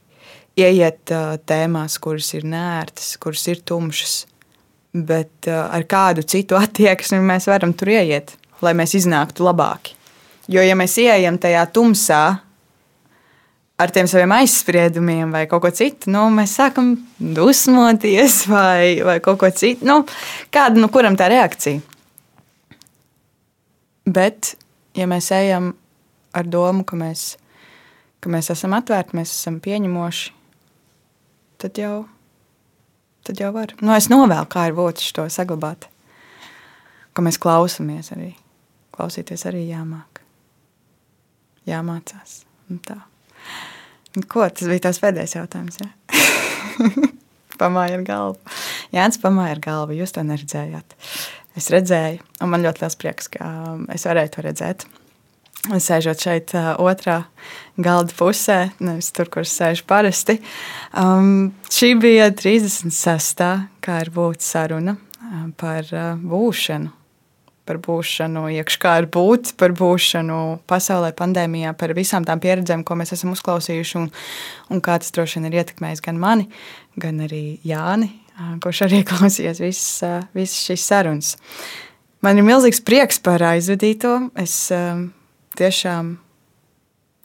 Ieiet uh, tēmās, kuras ir nērtas, kuras ir tumšas, bet uh, ar kādu citu attieksmi mēs varam tur ieiet, lai mēs iznāktu labāki. Jo, ja mēs ieejam tajā tumsā ar tiem saviem aizspriedumiem vai kaut ko citu, nu, mēs sākam dusmoties vai, vai kaut ko citu. Nu, kāda nu kuram tā reakcija? Bet, ja mēs ejam ar domu, ka mēs, ka mēs esam atvērti, mēs esam pieņemoši, tad jau tad jau var. Nu, es novēlu, kā ir būt šo saglabāt. Ka mēs klausāmies arī. Klausīties arī jāmāk. Jāmācās. Un tā. Un ko tas bija tās pēdējais jautājums? Ja? pamāja ar galvu. Jānis pamāja ar galvu. Jūs to neredzējāt. Es redzēju, un man ļoti liels prieks, ka um, es varēju to redzēt. Sēžot šeit, uh, otrā galda pusē, nevis tur, kur sēž parasti. Um, šī bija 36. kā ir būt saruna uh, par uh, būšanu. Par būšanu, iekšā kā ir būt, par būšanu pasaulē, pandēmijā, par visām tām pieredzēm, ko mēs esam uzklausījuši, un, un kā tas droši vien ir ietekmējis gan mani, gan arī Jāni, kurš arī klausījās visas, visas šīs sarunas. Man ir milzīgs prieks par aizvedīto. Es tiešām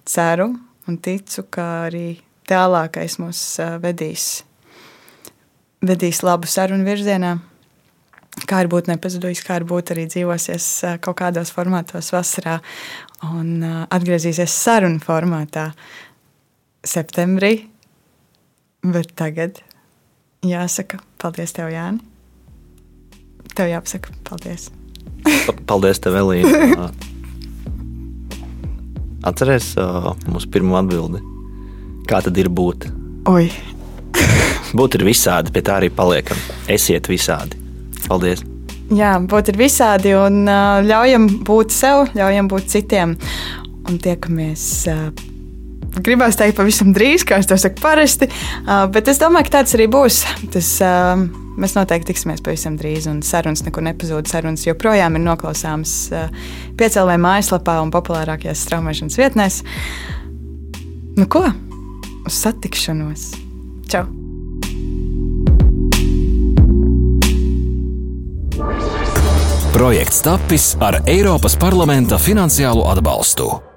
ceru un ticu, ka arī tālākais mūs vedīs, vedīs labu sarunu virzienā. Kā ir būt nepazudujis, kā ir būt arī dzīvosies kaut kādos formātos vasarā un atgriezīsies sarunu formātā septembrī. Bet tagad jāsaka paldies tev, Jāni. Tev jāpasaka paldies. Paldies, tev, Elīna. Atcerieties uh, mūsu pirmo atbildi. Kā tad ir būt? Oi. būt ir visādi, pie tā arī paliekam. Esiet visādi. Paldies! Jā, būt ir visādi un uh, ļaujam būt sev, ļaujam būt citiem. Un tiekamies uh, gribēs teikt, pavisam drīz, kā es to saku parasti. Bet es domāju, ka tāds arī būs. Tas, mēs noteikti tiksimies pavisam drīz, un sarunas nekur nepazūd. Sarunas joprojām ir noklausāmas piecēlē mājaslapā un populārākajās straumēšanas vietnēs. Nu ko? Uz satikšanos! Čau! Projekts tapis ar Eiropas parlamenta finansiālo atbalstu.